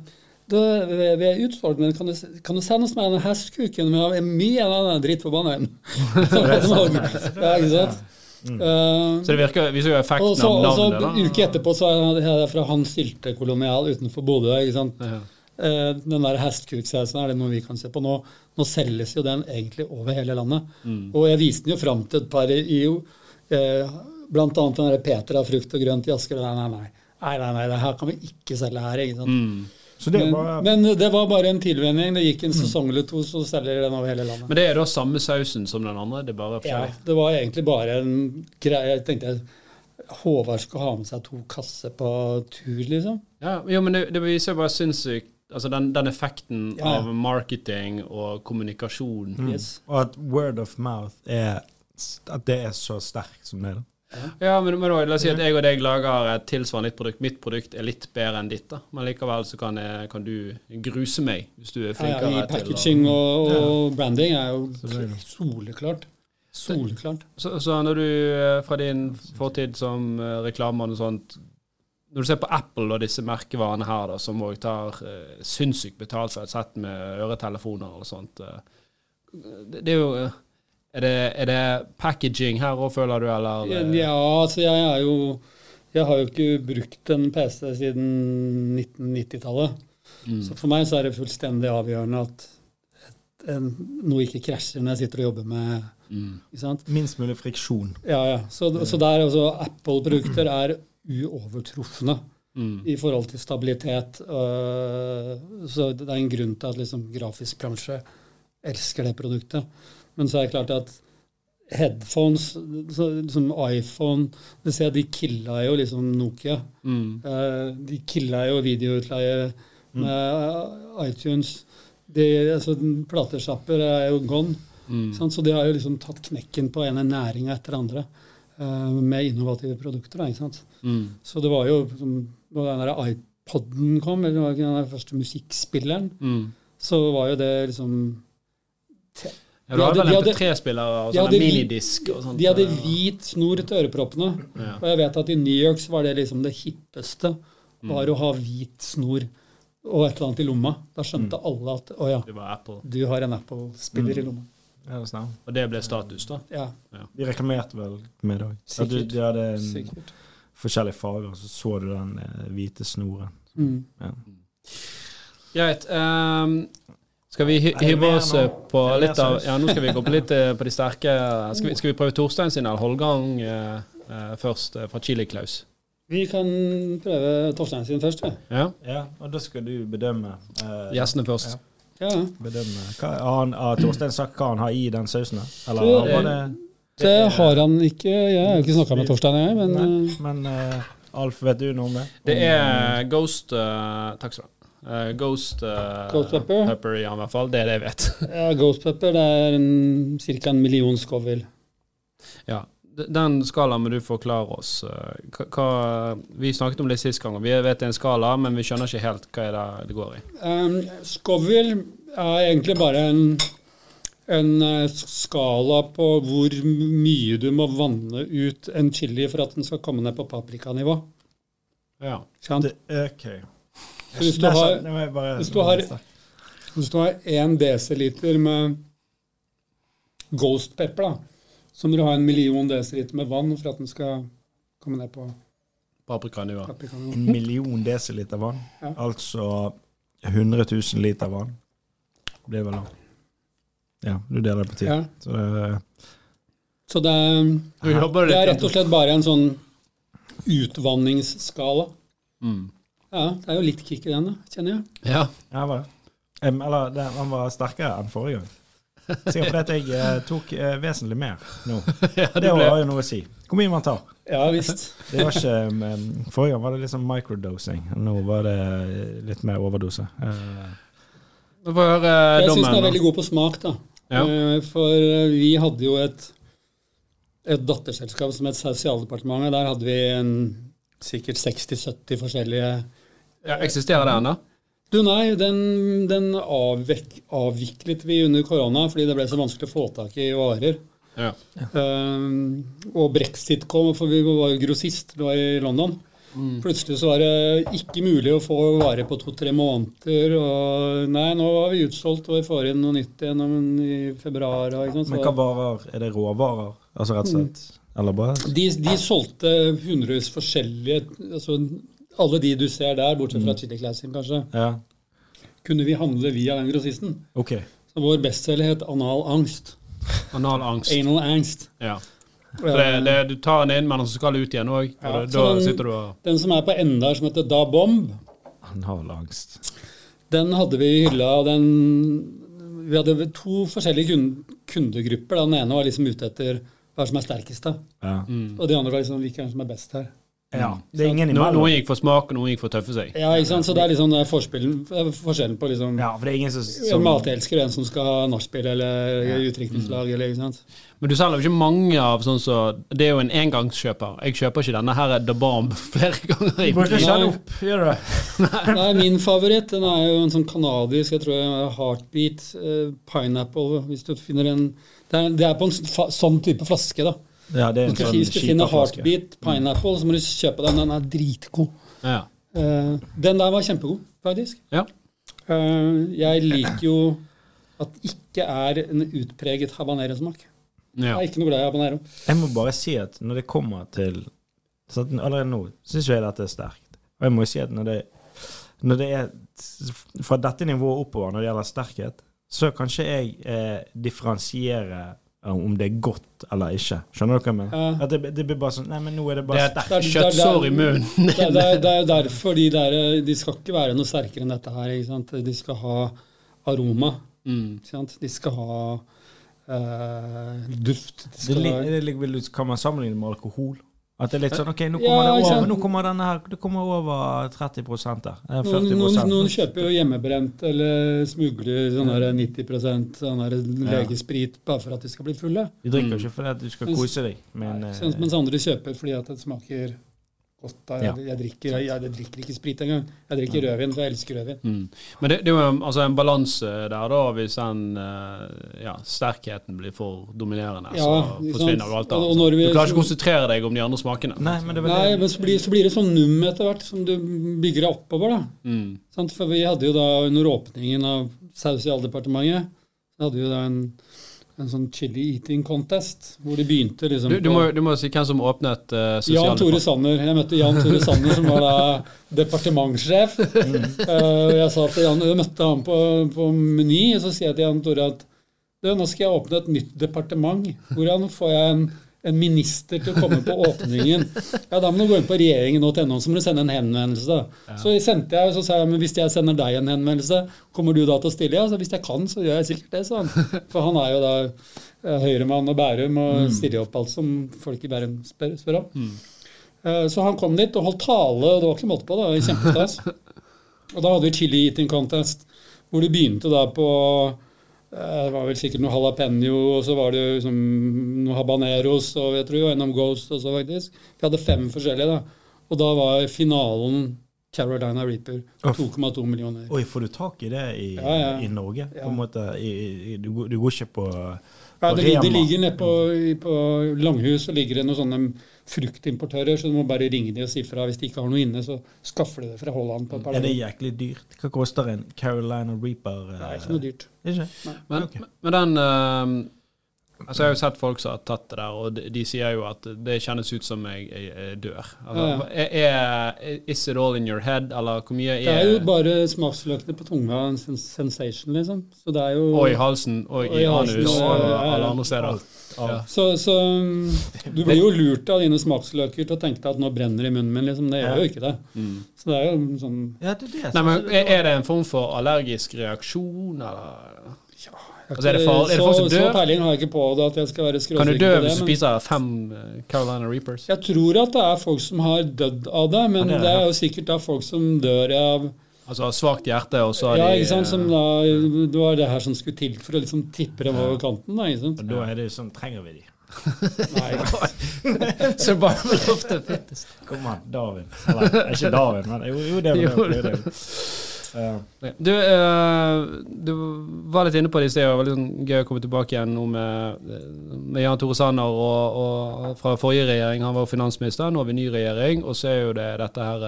du, vi, vi er utsolgt, men kan du, kan du sende oss med den hestkuken? Vi har mye av den drittforbanna ja, ikke sant? Eh, Så det virker, viser jo effekten også, av og så navnet. da. uke etterpå så er det fra Hans Sylte kolonial utenfor Bodø. ikke sant? Ja. Uh, den der hestkuksausen, er det noe vi kan se på nå? Nå selges jo den egentlig over hele landet. Mm. Og jeg viste den jo fram til et par i jo, eh, Blant annet den der Peter av frukt og grønt i Asker. Nei, nei, nei. Nei, nei, nei, det her kan vi ikke selge her. ikke sant? Mm. Så det Men, var men det var bare en tilvenning. Det gikk en sesong eller to, så selger de den over hele landet. Men det er da samme sausen som den andre? Det bare Ja, det var egentlig bare en greie. Jeg tenkte Håvard skulle ha med seg to kasser på tur, liksom. Ja, jo, men det, det viser jo bare sinnssykt Altså den, den effekten Ja. av marketing og kommunikasjon. Yes. Og at word of mouth er At det er så sterkt som det er. Ja, men, men også, la oss si at jeg og deg lager et tilsvarende nytt produkt. Mitt produkt er litt bedre enn ditt, da. Men likevel så kan, jeg, kan du gruse meg hvis du er Ja, flinkere ja, I til og, packaging og, og branding er jo soleklart. Soleklart. Så, så når du eh, fra din fortid som eh, reklamemann og sånt Når du ser på Apple og disse merkevarene her, da, som òg tar eh, sinnssykt betalt for et sett med øretelefoner og sånt eh, det, det er jo er det, er det packaging her òg, føler du, eller? eh, Ja, altså jeg er jo Jeg har jo ikke brukt en PC siden 1990-tallet. Mm. Så for meg så er det fullstendig avgjørende at et, en, noe ikke krasjer når jeg sitter og jobber med Mm. ikke sant? Minst mulig friksjon. Ja, ja. Så, så der altså Apple-produkter er uovertrufne Mm. i forhold til stabilitet. øh, så det er en grunn til at liksom grafisk bransje elsker det produktet. Men så er det klart at headphones, så, som iPhone det ser De killa jo liksom Nokia. Mm. Eh, de killa jo videoutleie med iTunes. De, altså, Platesjapper er jo gone. Mm. Sant? Så de har jo liksom tatt knekken på ene næringa etter andre eh, med innovative produkter. Da? Mm. Så det var jo da den der iPoden kom, eller den første musikkspilleren, Mm. så var jo det liksom Ja, De du har hadde- vel de hadde- MP3-spillere og sånne minidisk og sånt. De hadde hvit snor til øreproppene. Ja. Og jeg vet at i New York så var det liksom det hippeste. Var å ha hvit snor og et eller annet i lomma. Da skjønte alle at å ja, du har en Apple-spiller i lomma. Ja, det. Og det ble status, da. Ja, De reklamerte vel med det òg. Sikkert. De hadde en, sikkert. forskjellige farger, så så du den eh, hvite snoren. Mm. Ja. Greit. ehm, skal vi hy hive oss eh, på det litt av? Ja, nå skal vi gå på litt eh, på de sterke Skal vi, skal vi prøve Torstein sin eller Holgang eh, eh, først, eh, fra Chili Klaus? Vi kan prøve Torstein sin først. Ja. Ja? ja, og da skal du bedømme eh, Gjestene først. Ja. ja. bedømme. Hva, har, han, har Torstein sagt hva han har i den sausen? Eller Det- var det Det har han ikke. Jeg har jo ikke snakka med Torstein, jeg, men Nei, eh, men eh, Alf, vet du noe om det? Det er Ghost uh, Takk skal du ha. Eh, Ghost, uh, Ghost pepper? pepper i i hvert fall. Det er det jeg vet. ja, Ghost Pepper det er ca. en million Scoville. ja. Den skalaen må du forklare oss. eh, Hva, vi snakket om det sist gang, og vi vet det er en skala, men vi skjønner ikke helt hva er det det går i. Um, Scoville er egentlig bare en, en skala på hvor mye du må vanne ut en chili for at den skal komme ned på paprikanivå. Ja. Det, ok. Så hvis du har- hvis du har- Hvis du har 1 dl med Ghost pepper, da, så må du ha en million dl med vann for at den skal komme ned på Paprikanivå. paprikanivå. En million desiliter vann, Ja. altså 100 000 liter vann. Det blir vel da. Ja, du deler det på ti. Ja. Så det Så det det er rett og slett bare en sånn utvanningsskala. mm. Ja, det er jo litt kick i den, da, kjenner jeg. Ja. Ja, var det. Um, eller det, han var sterkere enn forrige gang. Sikkert fordi jeg eh, tok eh, vesentlig mer nå. ja Det det har jo noe å si. Hvor mye man tar. Ja visst. Det var ikke, em, forrige gang var det liksom microdosing. Nå var det litt mer overdose. Uh, får høre Jeg syns den er veldig god på smak, da. Ja. Uh, For eh, vi hadde jo et, et datterselskap som het Sosialdepartementet. Der hadde vi en, sikkert 60-70 forskjellige Ja, eksisterer det ennå? Du, nei, den, den avvek, avviklet vi under korona fordi det ble så vanskelig å få tak i varer. Ja. Um, og brexit kom, for vi var jo grossist vi var i London. Plutselig så var det ikke mulig å få varer på to-tre måneder. Og nei, nå var vi utsolgt, og vi får inn noe nytt igjen i februar. Men hva varer? Er det råvarer? Altså rett og slett? Eller bare de, de solgte hundrevis forskjellige altså Alle de du ser der, bortsett fra Chili Classic kanskje, Ja, kunne vi handle via den grossisten. Okay. Så vår bestselger het Anal angst. Analangst. Anal angst. Ja. For det, det, du tar den inn, men så skal du ut igjen òg. Ja, den- og Den som er på enden der, som heter Da Bomb, Anal angst. den hadde vi i hylla. og den Vi hadde to forskjellige kundegrupper. Den ene var liksom ute etter hva som er sterkest, da. Ja. Mm. og de andre var liksom hvilken som er best her. Ja, det er ingen imellom. noen gikk for smak, og noen gikk for å tøffe seg. Ja, ikke sant? Så det er liksom det er forskjellen, på liksom Ja, for det er ingen som, en som matelsker og en som skal ha nachspiel eller utdrikningslag. Eller, ikke sant? Men du selger jo ikke mange av sånn så Det er jo en engangskjøper. Jeg kjøper ikke denne her The Bomb flere ganger. i Du bruker ikke den opp, gjør du det? Nei, min favoritt den er jo en sånn kanadisk jeg tror jeg Heartbeat uh, Pineapple. Hvis du finner en Det er, det er på en sånn type flaske, da. Ja, det er en sånn hvis du finner. Heartbeat Pineapple, så må du kjøpe den. Den er dritgod. Ja. Uh, den der var kjempegod, faktisk. ja. Uh, jeg liker jo at det ikke er en utpreget habanero-smak. Jeg er ikke noe glad i habanero. Jeg må bare si at når det kommer til sånn, at Allerede nå syns jeg dette er sterkt. Og jeg må jo si at når det, når det er fra dette nivået oppover når det gjelder sterkhet, så kanskje jeg eh, differensiere eh, om det er godt eller ikke. Skjønner dere meg? Ja. At det, det blir bare sånn Nei, men nå er det Det bare er sterkt. kjøttsår i munnen. Det, er- det, er- det er derfor de der De skal ikke være noe sterkere enn dette her. Ikke sant? De skal ha aroma. Mm. Ikke sant? De skal ha uh, duft. De Det, skal det, ligger vel ut- kan man sammenligne med alkohol? At det er litt sånn OK, nå Ja, kommer, det, over, nå kommer denne her Det kommer over 30 der. Eh, 40 noen, noen, noen kjøper jo hjemmebrent eller smugler sånn her 90% sånn her legesprit bare for at de skal bli fulle. De drikker jo ikke fordi at du skal kose deg, men eh, Mens mens andre kjøper fordi at det smaker godt. Ja. Jeg, jeg, drikker, jeg, jeg drikker ikke sprit engang. Jeg drikker rødvin, for jeg elsker rødvin. Mm. Men det, det er jo en- altså en balanse der, da, hvis den eh, ja, sterkheten blir for dominerende. Ja, så forsvinner sant? jo alt annet. når vi- Du klarer ikke å konsentrere deg om de andre smakene. Nei, men det Nei, men så blir, så blir det sånn num etter hvert, som du bygger deg oppover. da. Mm. Sant? For vi hadde jo da under åpningen av Sausialdepartementet, så hadde vi jo da en, en sånn chili eating contest, hvor de begynte liksom Du, du, må, du må si hvem som åpnet uh, Jan Tore Sanner. Jeg møtte Jan Tore Sanner, som var da departementssjef. Mm. Uh, jeg sa til Jan, jeg møtte han på, på Meny, og så sier jeg til Jan Tore at nå skal jeg åpne et nytt departement. Hvordan får jeg en, en minister til å komme på åpningen? Ja, Da må du gå inn på regjeringen.no, så må du sende en henvendelse. Ja. Så sendte jeg, så sa jeg men hvis jeg sender deg en henvendelse, kommer du da til å stille? Ja, så hvis jeg kan, så gjør jeg sikkert det, sa han. For han er jo da eh, Høyremann og Bærum og stiller opp alt som folk i Bærum spør, spør om. Mm. Så han kom dit og holdt tale, og det var ikke måte på, da. kjempestas. Og da hadde vi chili eating contest, hvor det begynte da på eh, det var vel sikkert noe jalapeño, og så var det liksom noe habaneros og jeg tror NM Ghost også, faktisk. Vi hadde fem forskjellige, da. Og da var finalen Carolina Reaper. Uff. 2,2 millioner. Oi, får du tak i det i, Ja, ja. i Norge? Ja. På en måte, i, i, du, går- du går ikke på, Ja, på det, det Rema? ligger nede på, på Langhus så ligger det noen sånne fruktimportører, så du må bare ringe de og si fra. Hvis de ikke har noe inne, så skaffer de det fra Holland. på et par Er det jæklig dyrt? Hva koster en Carolina Reaper? eh, Det er ikke noe dyrt. Ikke? Men, okay. men den uh, Altså Jeg har jo sett folk som har tatt det der, og de, de sier jo at det kjennes ut som jeg, jeg, jeg dør. Altså, Ja, er, er, is it all in your head, eller hvor mye Det er jo bare smaksløkene på tunga en sensation, liksom. Så det er jo Og i halsen, og Og i i anus, og- og alle andre steder. Ja. Så, så um, du blir jo lurt av dine smaksløker til å tenke deg at nå brenner det i munnen min, liksom. Det gjør jo ikke det. Mm. Så det er jo sånn Ja, det er det. Nei, men er, det en form for allergisk reaksjon, eller? Ja. Altså, er det far, Er det folk som dør? så dør? peiling har jeg ikke på det at jeg skal være Kan du dø det. hvis du spiser fem eh, Carolina Reapers? jeg tror at det er folk som har dødd av det, men Ja, det er det. er jo sikkert da folk som dør av Altså har svakt hjerte, og så har Ja, de ikke sant, som eh, da Det var det her som skulle til for å liksom tippe dem over kanten, da. ikke sant? Og da er det jo sånn Trenger vi de? Nei, Så bare med lufte fittes. Kom an, Darwin. Eller ikke Darwin, men jo, jo det Jo, var det. det. var Du, uh, du var litt inne på det i sted, og det var litt sånn gøy å komme tilbake igjen nå med, med Jan Tore Sanner og, og fra forrige regjering. Han var jo finansminister, nå har vi ny regjering, og så er jo det dette her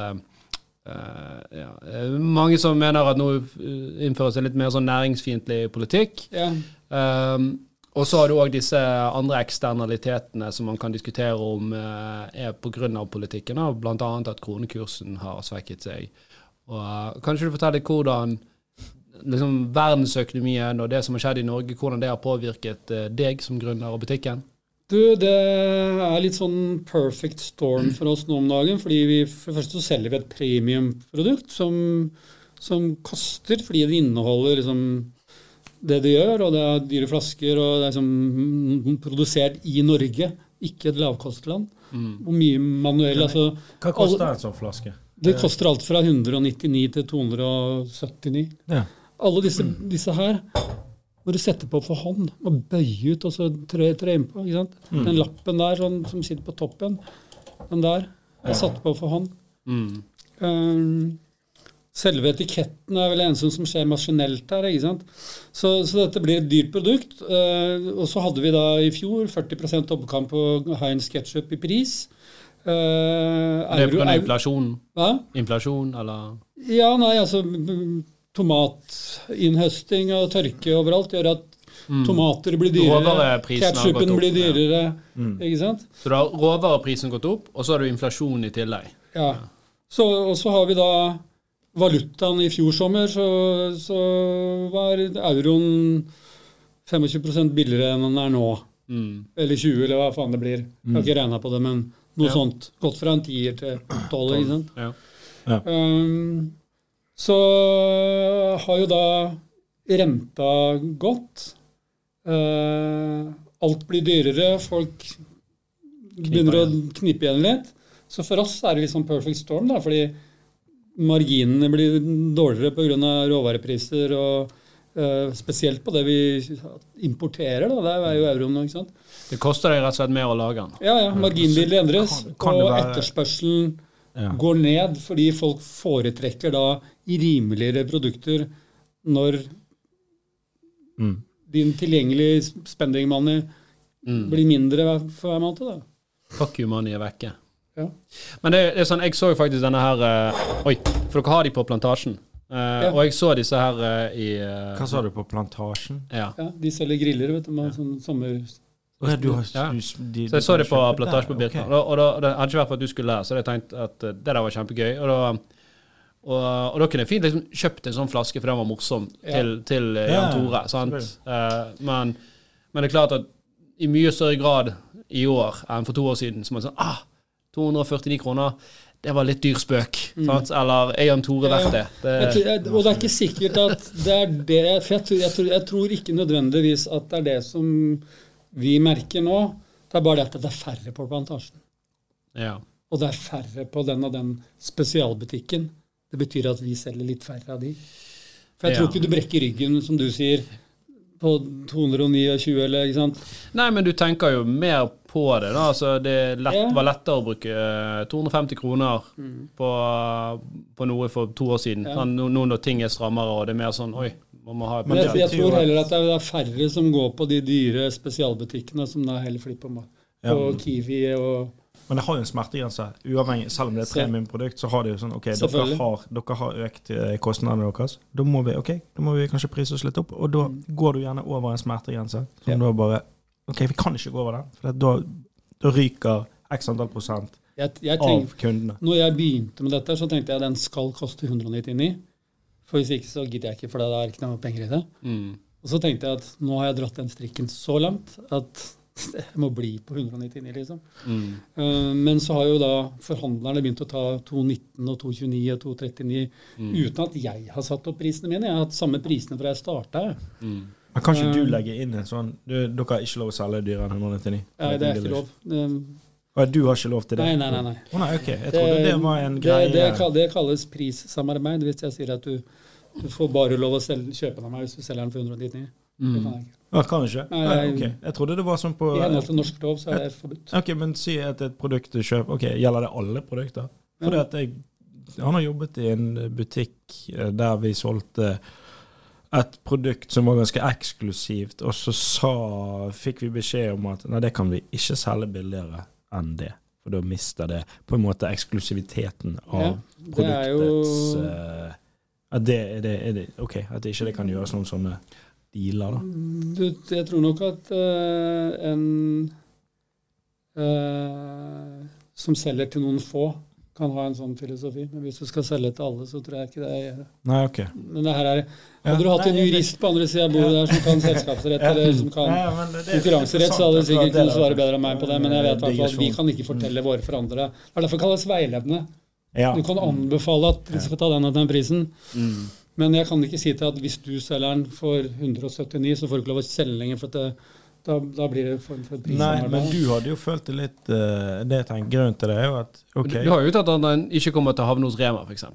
eh, ja, eh, Mange som mener at nå eh, innføres en litt mer sånn næringsfiendtlig politikk. ja. Um, og så har du òg disse andre eksternalitetene som man kan diskutere om uh, er pga. politikken, bl.a. at kronekursen har svekket seg. Og, uh, kan ikke du fortelle hvordan liksom, verdensøkonomien og det som har skjedd i Norge, hvordan det har påvirket uh, deg som gründer og butikken? Du, det er litt sånn perfect storm for oss nå om dagen. fordi vi, For det første så selger vi et premiumprodukt som, som koster, fordi det inneholder liksom det det gjør, og det er dyre flasker, og det er liksom produsert i Norge, ikke et lavkostland. Og mye manuell. Altså, Hva koster en sånn flaske? det koster alt fra 199 til 279. Ja. Alle disse, disse her må du setter på for hånd og bøyer ut og så trø, trø innpå. ikke sant? Den lappen der sånn, som sitter på toppen, den der er satt på for hånd. Mm. Um, selve etiketten er vel eneste som skjer maskinelt her. ikke sant? Så, så dette blir et dyrt produkt. Uh, og så hadde vi da i fjor 40% oppkamp på Heinz ketsjup i pris. Uh, Det er pga. inflasjon? Hva? Inflasjon, eller Ja, nei, altså Tomatinnhøsting og tørke overalt gjør at tomater blir dyrere. ketsjupen blir dyrere. Ja. dyrere. Ikke sant? Så da har råvareprisen gått opp, og så har du inflasjon i tillegg. Ja. Så, og så har vi da valutaen i fjor sommer, så, så var euroen 25 billigere enn den er nå. Mm. Eller 20, eller hva faen det blir. Jeg har ikke regna på det, men noe Ja. sånt. Gått fra en tier til tolv. sant? Ja. Um, så har jo da renta gått. Uh, alt blir dyrere, folk begynner å knipe igjen litt. Så for oss er det litt sånn perfect storm, da, fordi marginene blir dårligere pga. råvarepriser, og uh, spesielt på det vi importerer. da, Det er jo euroen ikke sant. Det koster deg rett og slett mer å lage den. Ja, ja, marginbildet endres, Kan- kan og være- etterspørselen Ja. går ned fordi folk foretrekker da rimeligere produkter når Mm. din tilgjengelige spending money Mm. blir mindre for hver måned. da. Fuck you money er vekke. Ja. Men det, det er sånn, jeg så jo faktisk denne her uh, Oi, for dere har de på Plantasjen. Eh, Og jeg så disse her uh, i Hva sa du på Plantasjen? Ja. Ja, de selger griller, vet du. Med sånn sommer... Ja, du har, Ja. du, de, Så jeg så det på kjøper Plantasje på der, Birka. ok. Og, da, og det hadde ikke vært for at du skulle lære, så hadde jeg tenkt at eh, det der var kjempegøy. Og da, og, og da kunne jeg fint liksom kjøpt en sånn flaske, for den var morsom, Ja. til, til eh, Ja, Jan Tore. sant? Eh, men, men det er klart at i mye større grad i år enn for to år siden, så det sånn ah, 249 kroner. Det var litt dyr spøk. Sant? Eller er Jan Tore Mm. Verdt det? Det jeg, og det er ikke sikkert at det er det For jeg tror, jeg, tror, jeg tror ikke nødvendigvis at det er det som vi merker nå. Det er bare det at det er færre på plantasjen. ja. Og det er færre på den og den spesialbutikken. Det betyr at vi selger litt færre av de. For jeg tror ikke du brekker ryggen, som du sier, på 229, eller ikke sant. Nei, men du tenker jo mer på det. da, altså Det lett, Ja. var lettere å bruke eh, 250 kroner på, på noe for to år siden. Mm. Ja. Nå, nå når ting er strammere, og det er mer sånn Oi, man må ha et Men jeg, jeg tror heller at det er, færre som går på de dyre spesialbutikkene, som da heller flipper på, Ja. Kiwi og Men det har jo en smertegrense. Uavhengig, selv om det er et premiumprodukt, så har det jo sånn OK, dere har, dere har økt eh, kostnadene deres. Da må vi ok, da må vi kanskje prise oss litt opp. Og da går du gjerne over en smertegrense. Som Ja. da bare OK, vi kan ikke gå over den. For da, da ryker x antall prosent jeg, jeg av kundene. Når jeg begynte med dette, så tenkte jeg at den skal koste 199. For hvis ikke, så gidder jeg ikke, for det er ikke noe penger i det. Mm. Og så tenkte jeg at nå har jeg dratt den strikken så langt at jeg må bli på 199, liksom. Mm. Eh, Men så har jo da forhandlerne begynt å ta 219 og 229 og 239 Mm. uten at jeg har satt opp prisene mine. Jeg har hatt samme prisene fra jeg starta. Mm. Men kan ikke du legger legge inn en sånn du, Dere har ikke lov å selge dyrere enn 199? Nei, det er ikke lov. Det- Og du har ikke lov til det? Nei, nei, nei. nei. Å nei, ok. Jeg trodde det, var en greie. det, det kalles prissamarbeid hvis jeg sier at du, du får bare lov å selge, kjøpe den av meg hvis du selger den for 199. Mm. Det kan jeg ikke. Ah, kan du ikke? Nei, jeg- ok. Jeg trodde det var sånn på I henhold til norsk lov så er det forbudt. Ok, Men si at et produkt du kjøper Ok, Gjelder det alle produkter? Ja. Fordi at jeg Han har jobbet i en butikk eh, der vi solgte et produkt som var ganske eksklusivt, og så sa, fikk vi beskjed om at nei, det kan vi ikke selge billigere enn det. For da mister det på en måte eksklusiviteten av Ja, jo produktets eh, At det, er det, er det Ok, at ikke det kan gjøres noen sånne dealer, da. du, Jeg tror nok at uh, en uh, som selger til noen få, kan ha en sånn filosofi. Men hvis du skal selge til alle, så tror jeg ikke det er Nei, ok. Men det her er Ja, Hadde du hatt en jurist på andre sida av bordet der som kan selskapsrett, eller som kan Ja, men det- det er konkurranserett, så hadde du sikkert kunnet svare bedre enn meg på det. Men jeg vet i at vi kan ikke fortelle våre forhandlere. Det er derfor det kalles veiledende. Ja. Du kan anbefale at vi skal ta den og den prisen. Mm. Men jeg kan ikke si til at hvis du selger den for 179, så får du ikke lov å selge lenger, for at det, Da, da blir det form for Nei, men du hadde jo følt det litt uh, Det jeg tenker grunnen til det er jo at okay. Du, du har jo tatt at den ikke kommer til å havne hos Rema, f.eks.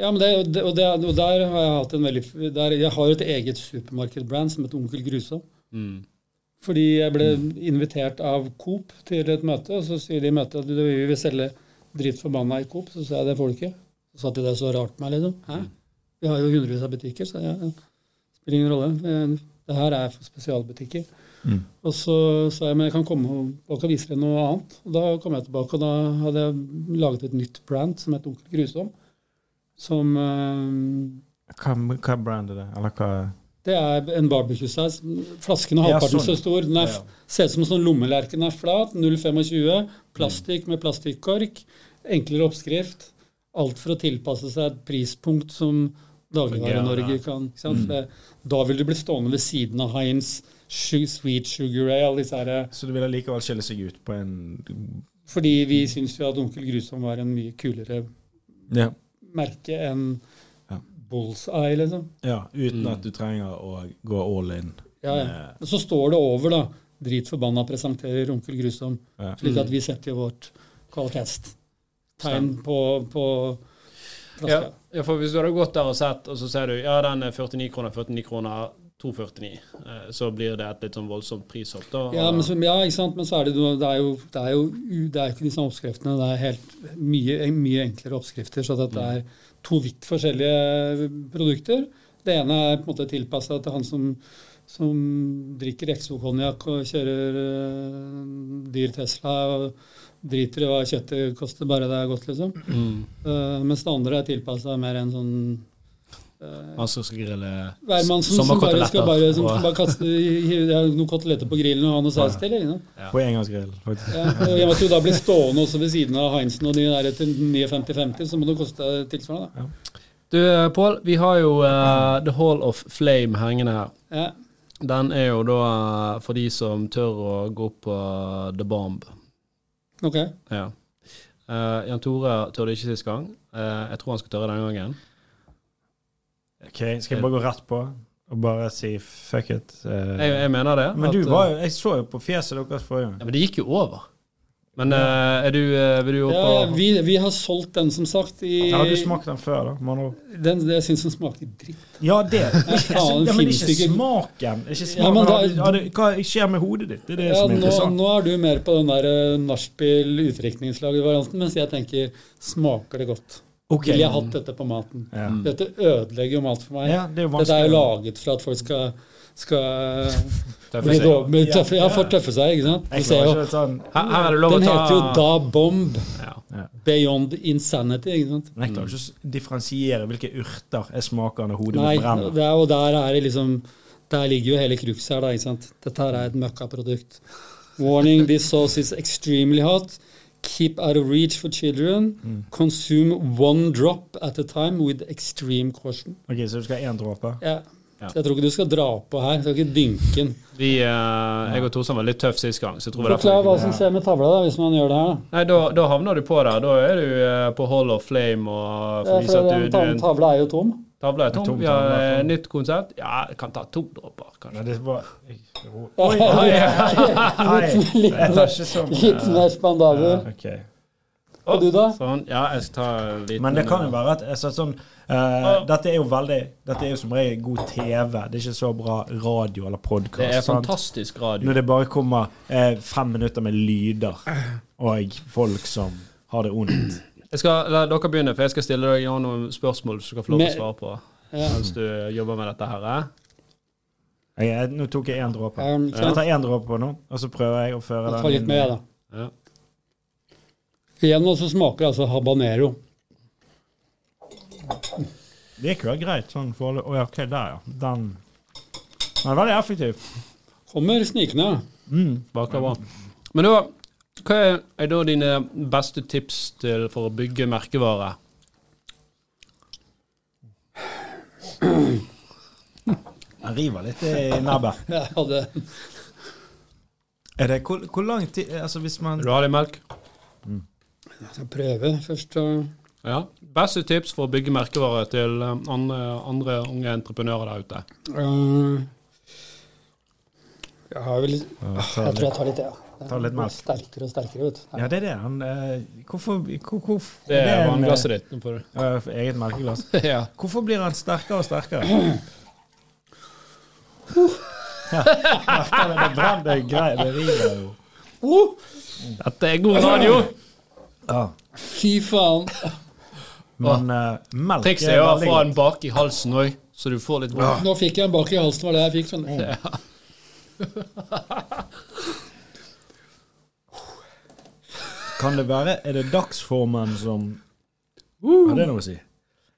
Ja, men det, det, og, det, og der har jeg hatt en veldig der, Jeg har jo et eget supermarkedbrand som heter Onkel Grusom. Mm. Fordi jeg ble invitert av Coop til et møte, og så sier de i møtet at vi vil selge dritt forbanna i Coop. Så sa jeg det folket. Så sa de det så rart på meg, liksom. Hæ? Vi har jo hundrevis av butikker, så det spiller ingen rolle. Det her er for spesialbutikker. Mm. Og så sa jeg men jeg kan komme og vise deg noe annet. Og da kom jeg tilbake, og da hadde jeg laget et nytt brand som het Onkel Grusom. Som uh, Hva, hva brand er det? Eller hva Det er en barbecue-saus. Flasken er Ja, halvparten sånn. så stor. Den er, Ja. ser ut som en sånn lommelerke. Den er flat. 0,25. Plastikk med plastikkork. Enklere oppskrift. Alt for å tilpasse seg et prispunkt som Dagligvare-Norge kan. For da vil du bli stående ved siden av Heinz Sweet Sugar Ale. Disse her, Så du vil allikevel skille seg ut på en fordi vi syns jo at Onkel Grusom var en mye kulere Ja. merke enn Bullseye, liksom. ja uten Mm. at du trenger å gå all in. Ja, ja. Men Så står det over, da. Dritforbanna presenterer Onkel Grusom. Ja. Slik at vi setter jo vårt kvalitetstegn på, på Ja, ja, for hvis du hadde gått der og sett, og så ser du ja, den er 49 kroner, 49 kroner, 2,49, eh, så blir det et litt sånn voldsomt prishopp. Da. Ja, men, så, ja, ikke sant? men så er det, det er jo det er jo det er ikke disse oppskriftene. Det er helt mye, mye enklere oppskrifter. Så at det er to vidt forskjellige produkter. Det ene er på en måte tilpassa til han som, som drikker Exo-konjakk og kjører uh, dyr Tesla og driter i hva kjøttet koster, bare det er godt, liksom. mm. Uh, mens det andre er tilpassa mer en sånn Han som skal grille Hvermannsen som bare skal bare, som skal bare kaste noen koteletter på grillen og ha noe saus til. Sant? På engangsgrill, faktisk. Ja, og I og med at du da blir stående også ved siden av Heinzen og de der etter 59,50, så må det koste tilsvarende. da. Du, eh, Pål, vi har jo uh, The Hall of Flame hengende her. Ja. Den er jo da eh, for de som tør å gå opp på The Bomb. Ok. Ja. Uh, Jan Tore tørde ikke sist gang. Uh, jeg tror han skal tørre denne gangen. Ok, Skal jeg bare gå rett på og bare si fuck it? Uh, Jeg, jeg mener det. men at, du eh, var jo Jeg så jo på fjeset deres forrige gang. ja, Men det gikk jo over. Men uh, er du, uh, vil du opp Ja, og vi, vi har solgt den, som sagt, i Har du smakt den før, da? Den, det, Jeg syns den smakte dritt. Ja, det. faen, ja, men ikke smaken. Ikke smaken. Ja, men da- du- hva skjer med hodet ditt? Det er det Ja, som er interessant. nå er du mer på den der nachspiel-utdrikningslaget-varianten, mens jeg tenker smaker det godt? Ok. Ville jeg hatt dette på maten? Ja. Dette ødelegger jo mat for meg. Ja, det er Dette er jo laget for at folk skal, skal tøffe seg? Med tøffe, ja, for tøffe seg, ikke sant? Du ser jo, sånn Her, her er det lov å den heter jo Da Bomb Beyond Insanity, ikke sant? Jeg klarer ikke å differensiere hvilke urter er smaker når hodet Nei, brenner. det er, og der er det liksom Der ligger jo hele cruxet her, da, ikke sant? Dette her er et møkkaprodukt. Warning, this sauce is extremely hot. Keep out of reach for children. Mm. Consume one drop at a time with extreme caution. Ok, Så du skal ha én dråpe? Ja. Ja. Så jeg tror ikke du skal dra på her. Du skal ikke dynke den. Vi, uh, jeg og Torstein var litt tøff sist gang, så Forklar hva som skjer med tavla da, hvis man gjør det her. da. Nei, da, da havner du på der. Da er du uh, på Hall of Flame og Ja, for at du, den du er tavla er jo tom. Tavle er tom. tom Vi har eh, nytt konsept. Ja, jeg kan ta to dråper, Nei, kanskje. det var Ja, Oi, oi, litt, ikke sånn. litt mer spandabel. Ja, okay. Og du, da? Sånn. Ja, jeg skal ta litt Men det kan jo være at altså, sånn, eh, Dette er jo veldig Dette er jo som regel god TV. Det er ikke så bra radio eller podkast. Det er fantastisk radio. Når det bare kommer uh, fem minutter med lyder og folk som har det ondt. Jeg skal la dere begynne, for jeg skal stille deg noen spørsmål du skal få lov til å svare på Ja. mens du jobber med dette her. eh? Jeg, nå tok jeg én dråpe. Um, Jeg tar én dråpe på nå, og så prøver jeg å føre jeg den litt mer, da. Ja. Igjen og så smaker det altså habanero. Det gikk jo greit sånn for Å ja, OK, der, ja. Den Den er veldig effektiv. Kommer snikende. Mm. Bakover. Men da, hva er, er da dine beste tips til, for å bygge merkevare? Jeg river litt i nebbet. Ja, det. Er det hvor, hvor lang tid Altså hvis man Vil du ha litt melk? Jeg skal prøve først. Ja. Beste tips for å bygge merkevare til eh, andre, andre unge entreprenører der ute? Uh, Jeg har vel Ja, Jeg tror jeg tar litt, ja. Det Ta litt blir melk. Sterkere og sterkere, vet du. Ja, det er det. Han, eh, hvorfor, hvor, hvor, Det er en, vannglasset ditt. Eh, eget melkeglass. ja. Hvorfor blir han sterkere og sterkere? Ja, merker det, det brenner, det er greit, det river jo. Dette er god radio! Ja. Fy faen. Men eh, melk Trikset er å veldig få godt. den bak i halsen òg, så du får litt vondt. Nå fikk jeg en bak i halsen, var det jeg fikk. Sånn. Ja. Kan det være Er det dagsformen som Har det noe å si?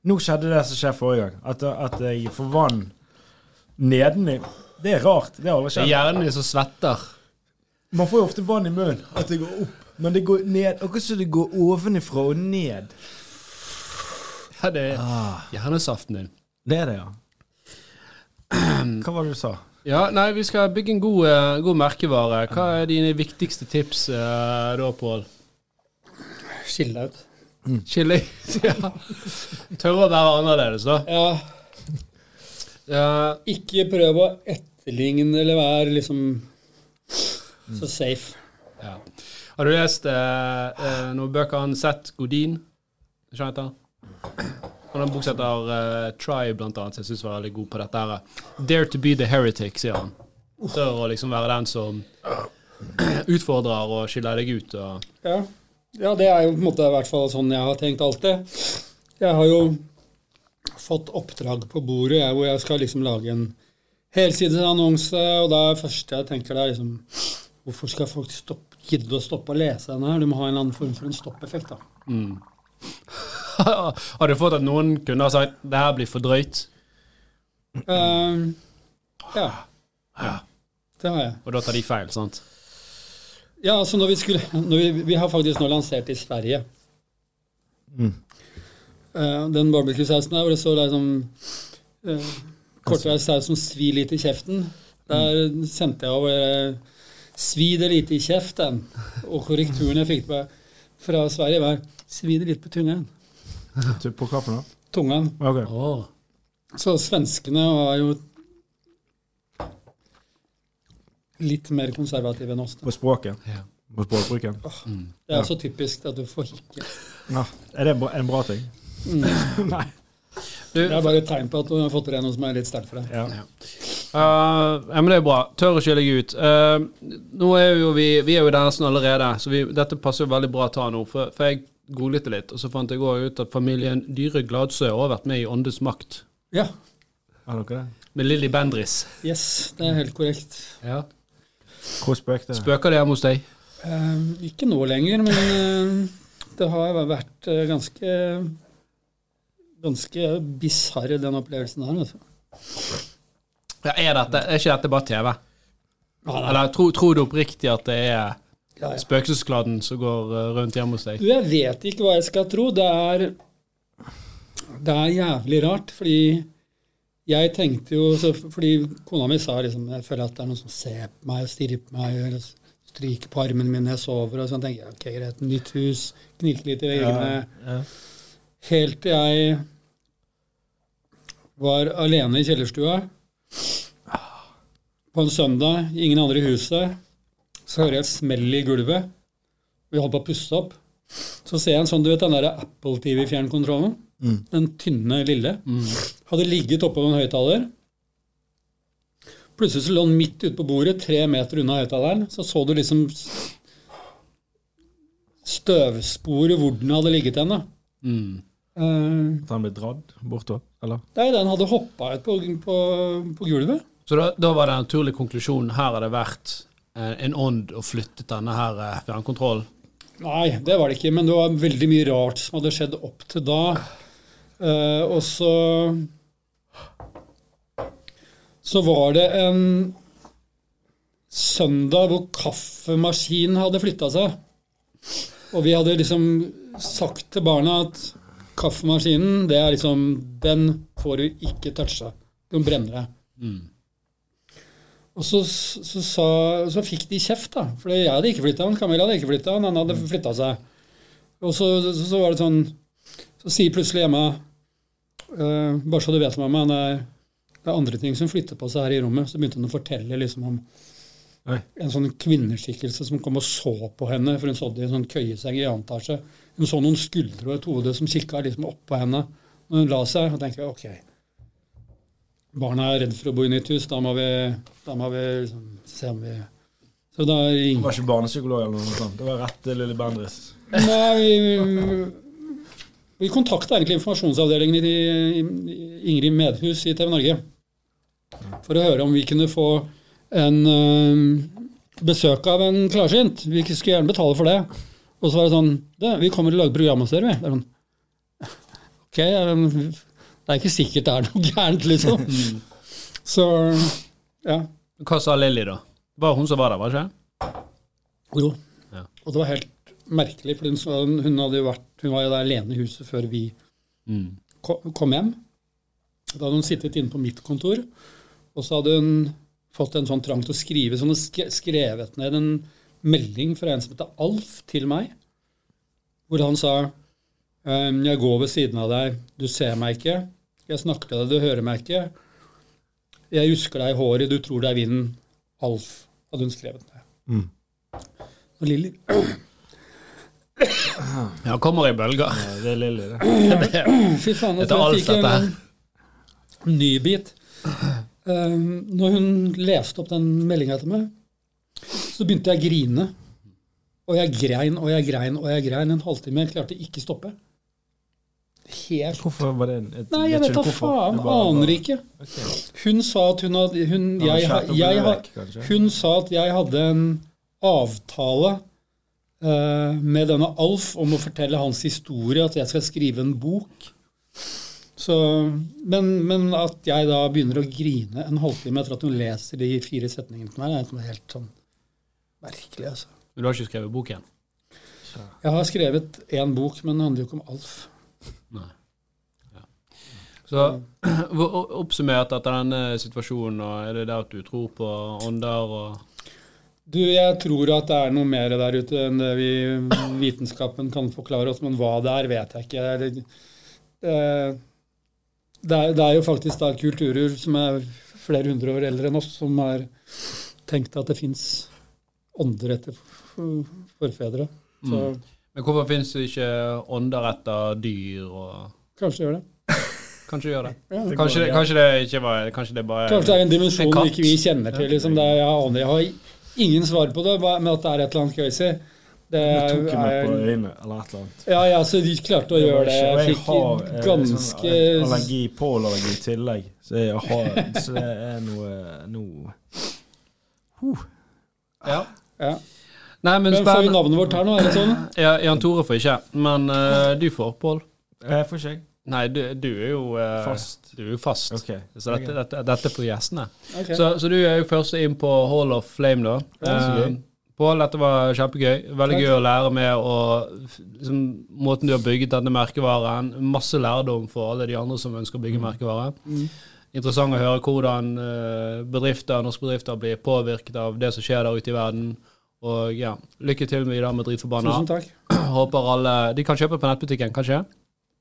Nå skjedde det som skjedde forrige gang. At, at jeg får vann nedeni. Det er rart. Det har aldri Det er skjedd. hjernen din som svetter. Man får jo ofte vann i munnen. At det går opp. Men det går ned. Akkurat som det går ovenifra og ned. Ja, det er Ah. hjernesaften din. Det er det, ja. Hva var det du sa? Ja, nei, vi skal bygge en god, eh, god merkevare. Hva er dine viktigste tips eh, da, Pål? Skille deg ut. Chili? ja. Tørre å være annerledes, da. Ja, Ja, ikke prøv å etterligne eller være liksom så safe. ja. Har du lest eh, eh, noen bøker av han Seth Godin? Skjønner jeg han? Han har en bok som heter uh, Try, blant annet, som jeg syns var veldig god på dette. her. Dare to be the heretic, sier han. Tør å liksom være den som utfordrer og skiller deg ut. Og, Ja. Ja, det er jo på en måte i hvert fall sånn jeg har tenkt alltid. Jeg har jo fått oppdrag på bordet jeg, hvor jeg skal liksom lage en helsidesannonse, og det er det første jeg tenker, det er liksom Hvorfor skal folk gidde å stoppe å lese denne her? Du må ha en eller annen form for en stoppeffekt, da. mm. har du fått at noen kunne ha sagt det her blir for drøyt, Ehm, ja. Det har jeg. og da tar de feil, sant? Ja, altså når vi skulle når vi, vi har faktisk nå lansert i Sverige. Mm. Uh, den barbecue-sausen der hvor det står liksom uh, kortreist saus som svir litt i kjeften. Der sendte jeg over uh, 'svi det lite i kjeften'. Og korrekturen jeg fikk på, fra Sverige, var 'svi det litt på tungaen'. På hva for noe? Tungaen. Ok. Oh. Så svenskene var jo litt mer konservative enn oss. da. På språket? Ja. På språkbruken? Det er så typisk at du får hikke. Ja. Er det bra- en bra ting? Nei. Du, Det er bare et tegn på at du har fått deg noe som er litt sterkt for deg. Ja. Ja. Uh, ja, men det er bra. Tør å skille deg ut. Uh, nå er jo vi, vi er jo i nesten allerede, så vi, dette passer jo veldig bra å ta nå. For, for jeg googlet det litt, og så fant jeg også ut at familien Dyre Gladsø har vært med i Åndes makt. Ja. Har dere det? Med Lilly Bendris. Yes, det er helt korrekt. Ja. Hvor spøker det? Spøker det hjemme hos deg? Eh, ikke nå lenger, men eh, det har vært eh, ganske Ganske bisarr, den opplevelsen her. Altså. Ja, er, dette, er ikke dette bare TV? Ja. Eller tro- tror du oppriktig at det er Ja, ja. spøkelseskladden som går uh, rundt hjemme hos deg? Du, jeg vet ikke hva jeg skal tro. Det er Det er jævlig rart, fordi jeg tenkte jo så, Fordi kona mi sa liksom Jeg føler at det er noen som ser på meg stirrer på meg eller stryker på armen min når jeg sover. Og sånn tenker jeg ok, greit, nytt hus, knirker litt i veggene. Ja. Helt til jeg var alene i kjellerstua på en søndag, ingen andre i huset. Så hører jeg et smell i gulvet. Vi holder på å pusse opp. Så ser jeg en sånn, du vet den der Apple TV-fjernkontrollen? Mm. Den tynne, lille. Hadde ligget oppå en høyttaler. Plutselig så lå den midt ute på bordet, tre meter unna høyttaleren. Så så du liksom støvsporet hvor den hadde ligget hen. Mm. Eh, At han ble dratt bortover? Eller? Nei, den hadde hoppa ut på, på, på gulvet. Så da, da var det en naturlig konklusjon. Her har det vært eh, en ånd og flyttet denne her eh, fjernkontrollen. Nei, det var det ikke, men det var veldig mye rart som hadde skjedd opp til da. Uh, og så Så var det en søndag hvor kaffemaskinen hadde flytta seg. Og vi hadde liksom sagt til barna at kaffemaskinen, det er liksom Den får du ikke toucha. Den brenner deg. Mm. Og så, så, så, så fikk de kjeft, da. For jeg hadde ikke flytta han. Camilla hadde ikke flytta han. Han hadde flytta seg. Og så, var det sånn Så sier plutselig Emma uh, Bare så du vet, mamma, han er, det er andre ting som flytter på seg her i rommet. Så begynte hun å fortelle liksom om Nei. en sånn kvinneskikkelse som kom og så på henne, for hun sov i en sånn køyeseng i annen etasje. Hun så noen skuldre og et hode som kikka liksom opp på henne når hun la seg. Og tenkte ok, barna er redd for å bo i nytt hus, da må vi, da må vi liksom se om vi Så da Det var ikke barnepsykolog eller noe sånt. Det var rett til lille Bendriss. Nei, vi, vi kontakta egentlig informasjonsavdelingen i, i Ingrid Medhus i TV Norge for å høre om vi kunne få en ø, besøk av en klarsynt. Vi skulle gjerne betale for det. Og så var det sånn det, Vi kommer til å lage program hos dere, vi. Det er sånn, ok, det er ikke sikkert det er noe gærent, liksom. Så ja. Hva sa Lilly, da? Var hun som var der, var det ikke? Jo. Ja. Og det var helt merkelig, for hun, hun, hadde jo vært, hun var jo der alene i huset før vi Mm. kom hjem. Da hadde hun sittet inne på mitt kontor, og så hadde hun fått en sånn trang til å skrive, så hun hadde skrevet ned en melding fra en som heter Alf, til meg, hvor han sa ehm, Jeg går ved siden av deg, du ser meg ikke. Jeg snakker til deg, du hører meg ikke. Jeg husker deg i håret, du tror det er vinden. Alf, hadde hun skrevet ned. Mm. Og Lilly Ja, kommer i bølger. Ja, Det er Lilly, det. Fy faen, altså, jeg fikk en dette Um, når hun leste opp den meldinga til meg, så begynte jeg å grine. Og jeg grein og jeg grein og jeg grein en halvtime. Jeg klarte ikke stoppe. Helt Hvorfor var det en et, Nei, jeg vet da faen. Aner ikke. Hun sa at hun hadde hun, jeg, jeg, jeg? Hun sa at jeg hadde en avtale uh, med denne Alf om å fortelle hans historie, at jeg skal skrive en bok. Så, men, men at jeg da begynner å grine en halvtime etter at hun leser de fire setningene til meg, det er helt sånn merkelig, altså. Men du har ikke skrevet bok igjen? Jeg har skrevet én bok, men den handler jo ikke om Alf. Nei. Ja. Så oppsummert etter denne situasjonen, er det det at du tror på ånder og Du, jeg tror at det er noe mer der ute enn det vi, vitenskapen kan forklare oss, men hva det er, vet jeg ikke. Det, det, det, er, det er jo faktisk da kulturer som er flere hundre år eldre enn oss, som har tenkt at det fins ånder etter forfedre. Så Men hvorfor finnes det ikke ånder etter dyr og kanskje gjør det. Kanskje det gjør det. Ja. Kanskje, det- kanskje det ikke var Kanskje det bare Kanskje det er en dimensjon En ikke vi kjenner til. Liksom. Det er, jeg aner jeg har ingen svar på det, men at det er et eller annet crazy. Det tok jo meg på øynene, eller et eller annet. ja, ja, så de klarte å Det gjøre det. Jeg jeg fikk har, eh, ganske sånn allergi, pollenallergi i tillegg. Så, jeg har, så det er noe noe Ja. ja. Nei, men Hvem får vi navnet vårt her nå? Er det sånn? Ja, Jan Tore får ikke, men uh, du får, Pål. Jeg får ikke jeg. Nei, du, du er jo uh, Fast. Du er jo fast. Ok. Så dette, dette, dette er for gjestene. Ok. Så, så du er jo først inn på Hall of Flame, da. Ja. Eh, Pål, dette var kjempegøy. Veldig Takk. gøy å lære med og liksom, måten du har bygget denne merkevaren. Masse lærdom for alle de andre som ønsker å bygge merkevare. Mm. Interessant å høre hvordan eh, bedrifter, norske bedrifter blir påvirket av det som skjer der ute i verden. Og ja, lykke til videre med Dritforbanna. Tusen takk. Håper alle De kan kjøpe på nettbutikken, kanskje?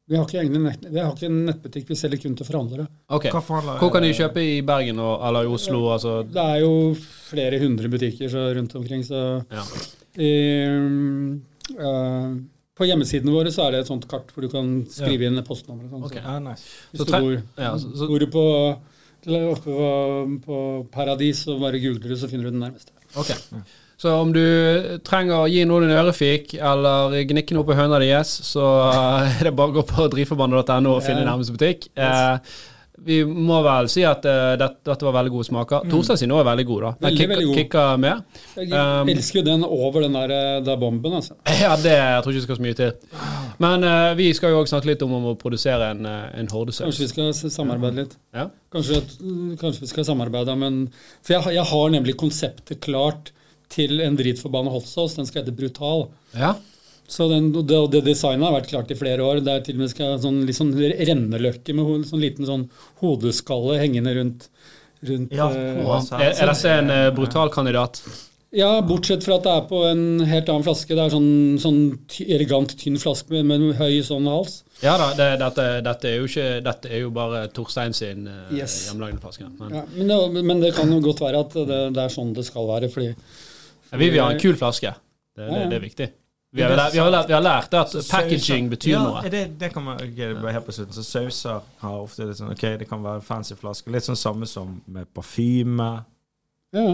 Vi har ikke, egne nett, vi har ikke en nettbutikk, vi selger kun til forhandlere. Ok. Hva forhandler Hvor kan de kjøpe i Bergen og, eller i Oslo? Altså, Det er jo flere hundre butikker så rundt omkring, så ja. i, uh, På hjemmesidene våre så er det et sånt kart hvor du kan skrive inn postnummer sånn. okay. Så ah, nice. Hvis Så du bor, Ja, så, så, bor du på, oppe på, på Paradis og bare googler så finner du den nærmeste. ok. Så om du trenger å gi noen en ørefik eller gnikke noe på høna di, yes, så eh, er det bare å gå på drivforbandet.no og finne nærmeste butikk. Eh, vi må vel si at uh, dette, dette var veldig gode smaker. Torsdag sin òg er veldig god, da. Den Mm. Veldig, veldig god. med. Jeg Um, elsker jo den over den der, eh, der bomben, altså. Ja, det jeg tror ikke det skal så mye til. Men uh, vi skal jo òg snakke litt om, om å produsere en, en hordesaus. Kanskje vi skal samarbeide litt. Ja. Kanskje, kanskje vi skal samarbeide men For jeg, jeg har nemlig konseptet klart til en dritforbanna hotsaus. Den skal hete Brutal. ja. Så den, det, det designet har vært klart i flere år. Det er til og med skal sånn, litt sånn renneløkke med sånn liten sånn hodeskalle hengende rundt, rundt Ja, uh, Er, er dette en uh, brutal kandidat? Ja, bortsett fra at det er på en helt annen flaske. Det er sånn, sånn elegant, tynn flaske med, med høy sånn hals. Ja da, det, dette, dette, er jo ikke, dette er jo bare Torstein sin uh, Yes. hjemmelagde flaske. Men Ja, men, det, men det kan jo godt være at det, det er sånn det skal være, fordi vi vil ha en kul flaske. Det, det, det er viktig. Vi har, vi, har lært, vi har lært at packaging betyr ja, noe. Det, det kan man, okay, bare helt på slutten. Så sauser har ofte litt sånn Ok, det kan være fancy flasker. Litt sånn samme som med parfyme. ja,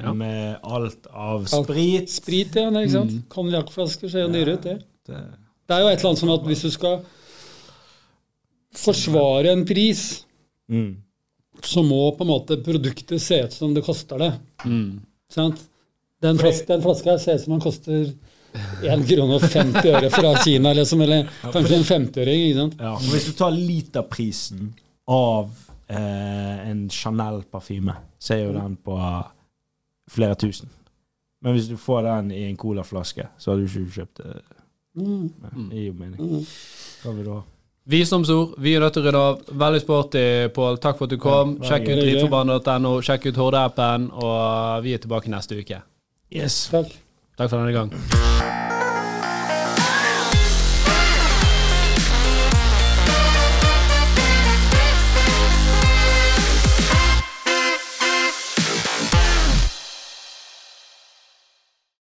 Ja. Med alt av Alt. sprit. Sprit, ja. det, Ikke sant? Konjakkflasker ser jo dyre ut, det. Det, Det er jo et eller annet sånn at hvis du skal forsvare en pris, mm. så må på en måte produktet se ut som det koster det. Mm. Sant? Den, flas den flaska ser ut som den koster 1 krone og 50 øre fra Kina, liksom, eller kanskje en 50-øring. ikke sant? Ja, hvis du tar literprisen av eh, en Chanel-parfyme, så er jo den på flere tusen. Men hvis du får den i en colaflaske, så har du ikke kjøpt det. Mm. Det gir jo mening. Hva vil du ha? Visdomsord. Vi er nødt til å rydde av. Veldig sporty, Pål. Takk for at du kom. Ja, sjekk ut hyggelig. dritforbanna.no. Sjekk ut Horde-appen, og vi er tilbake neste uke. Yes. Takk. Takk for denne gang.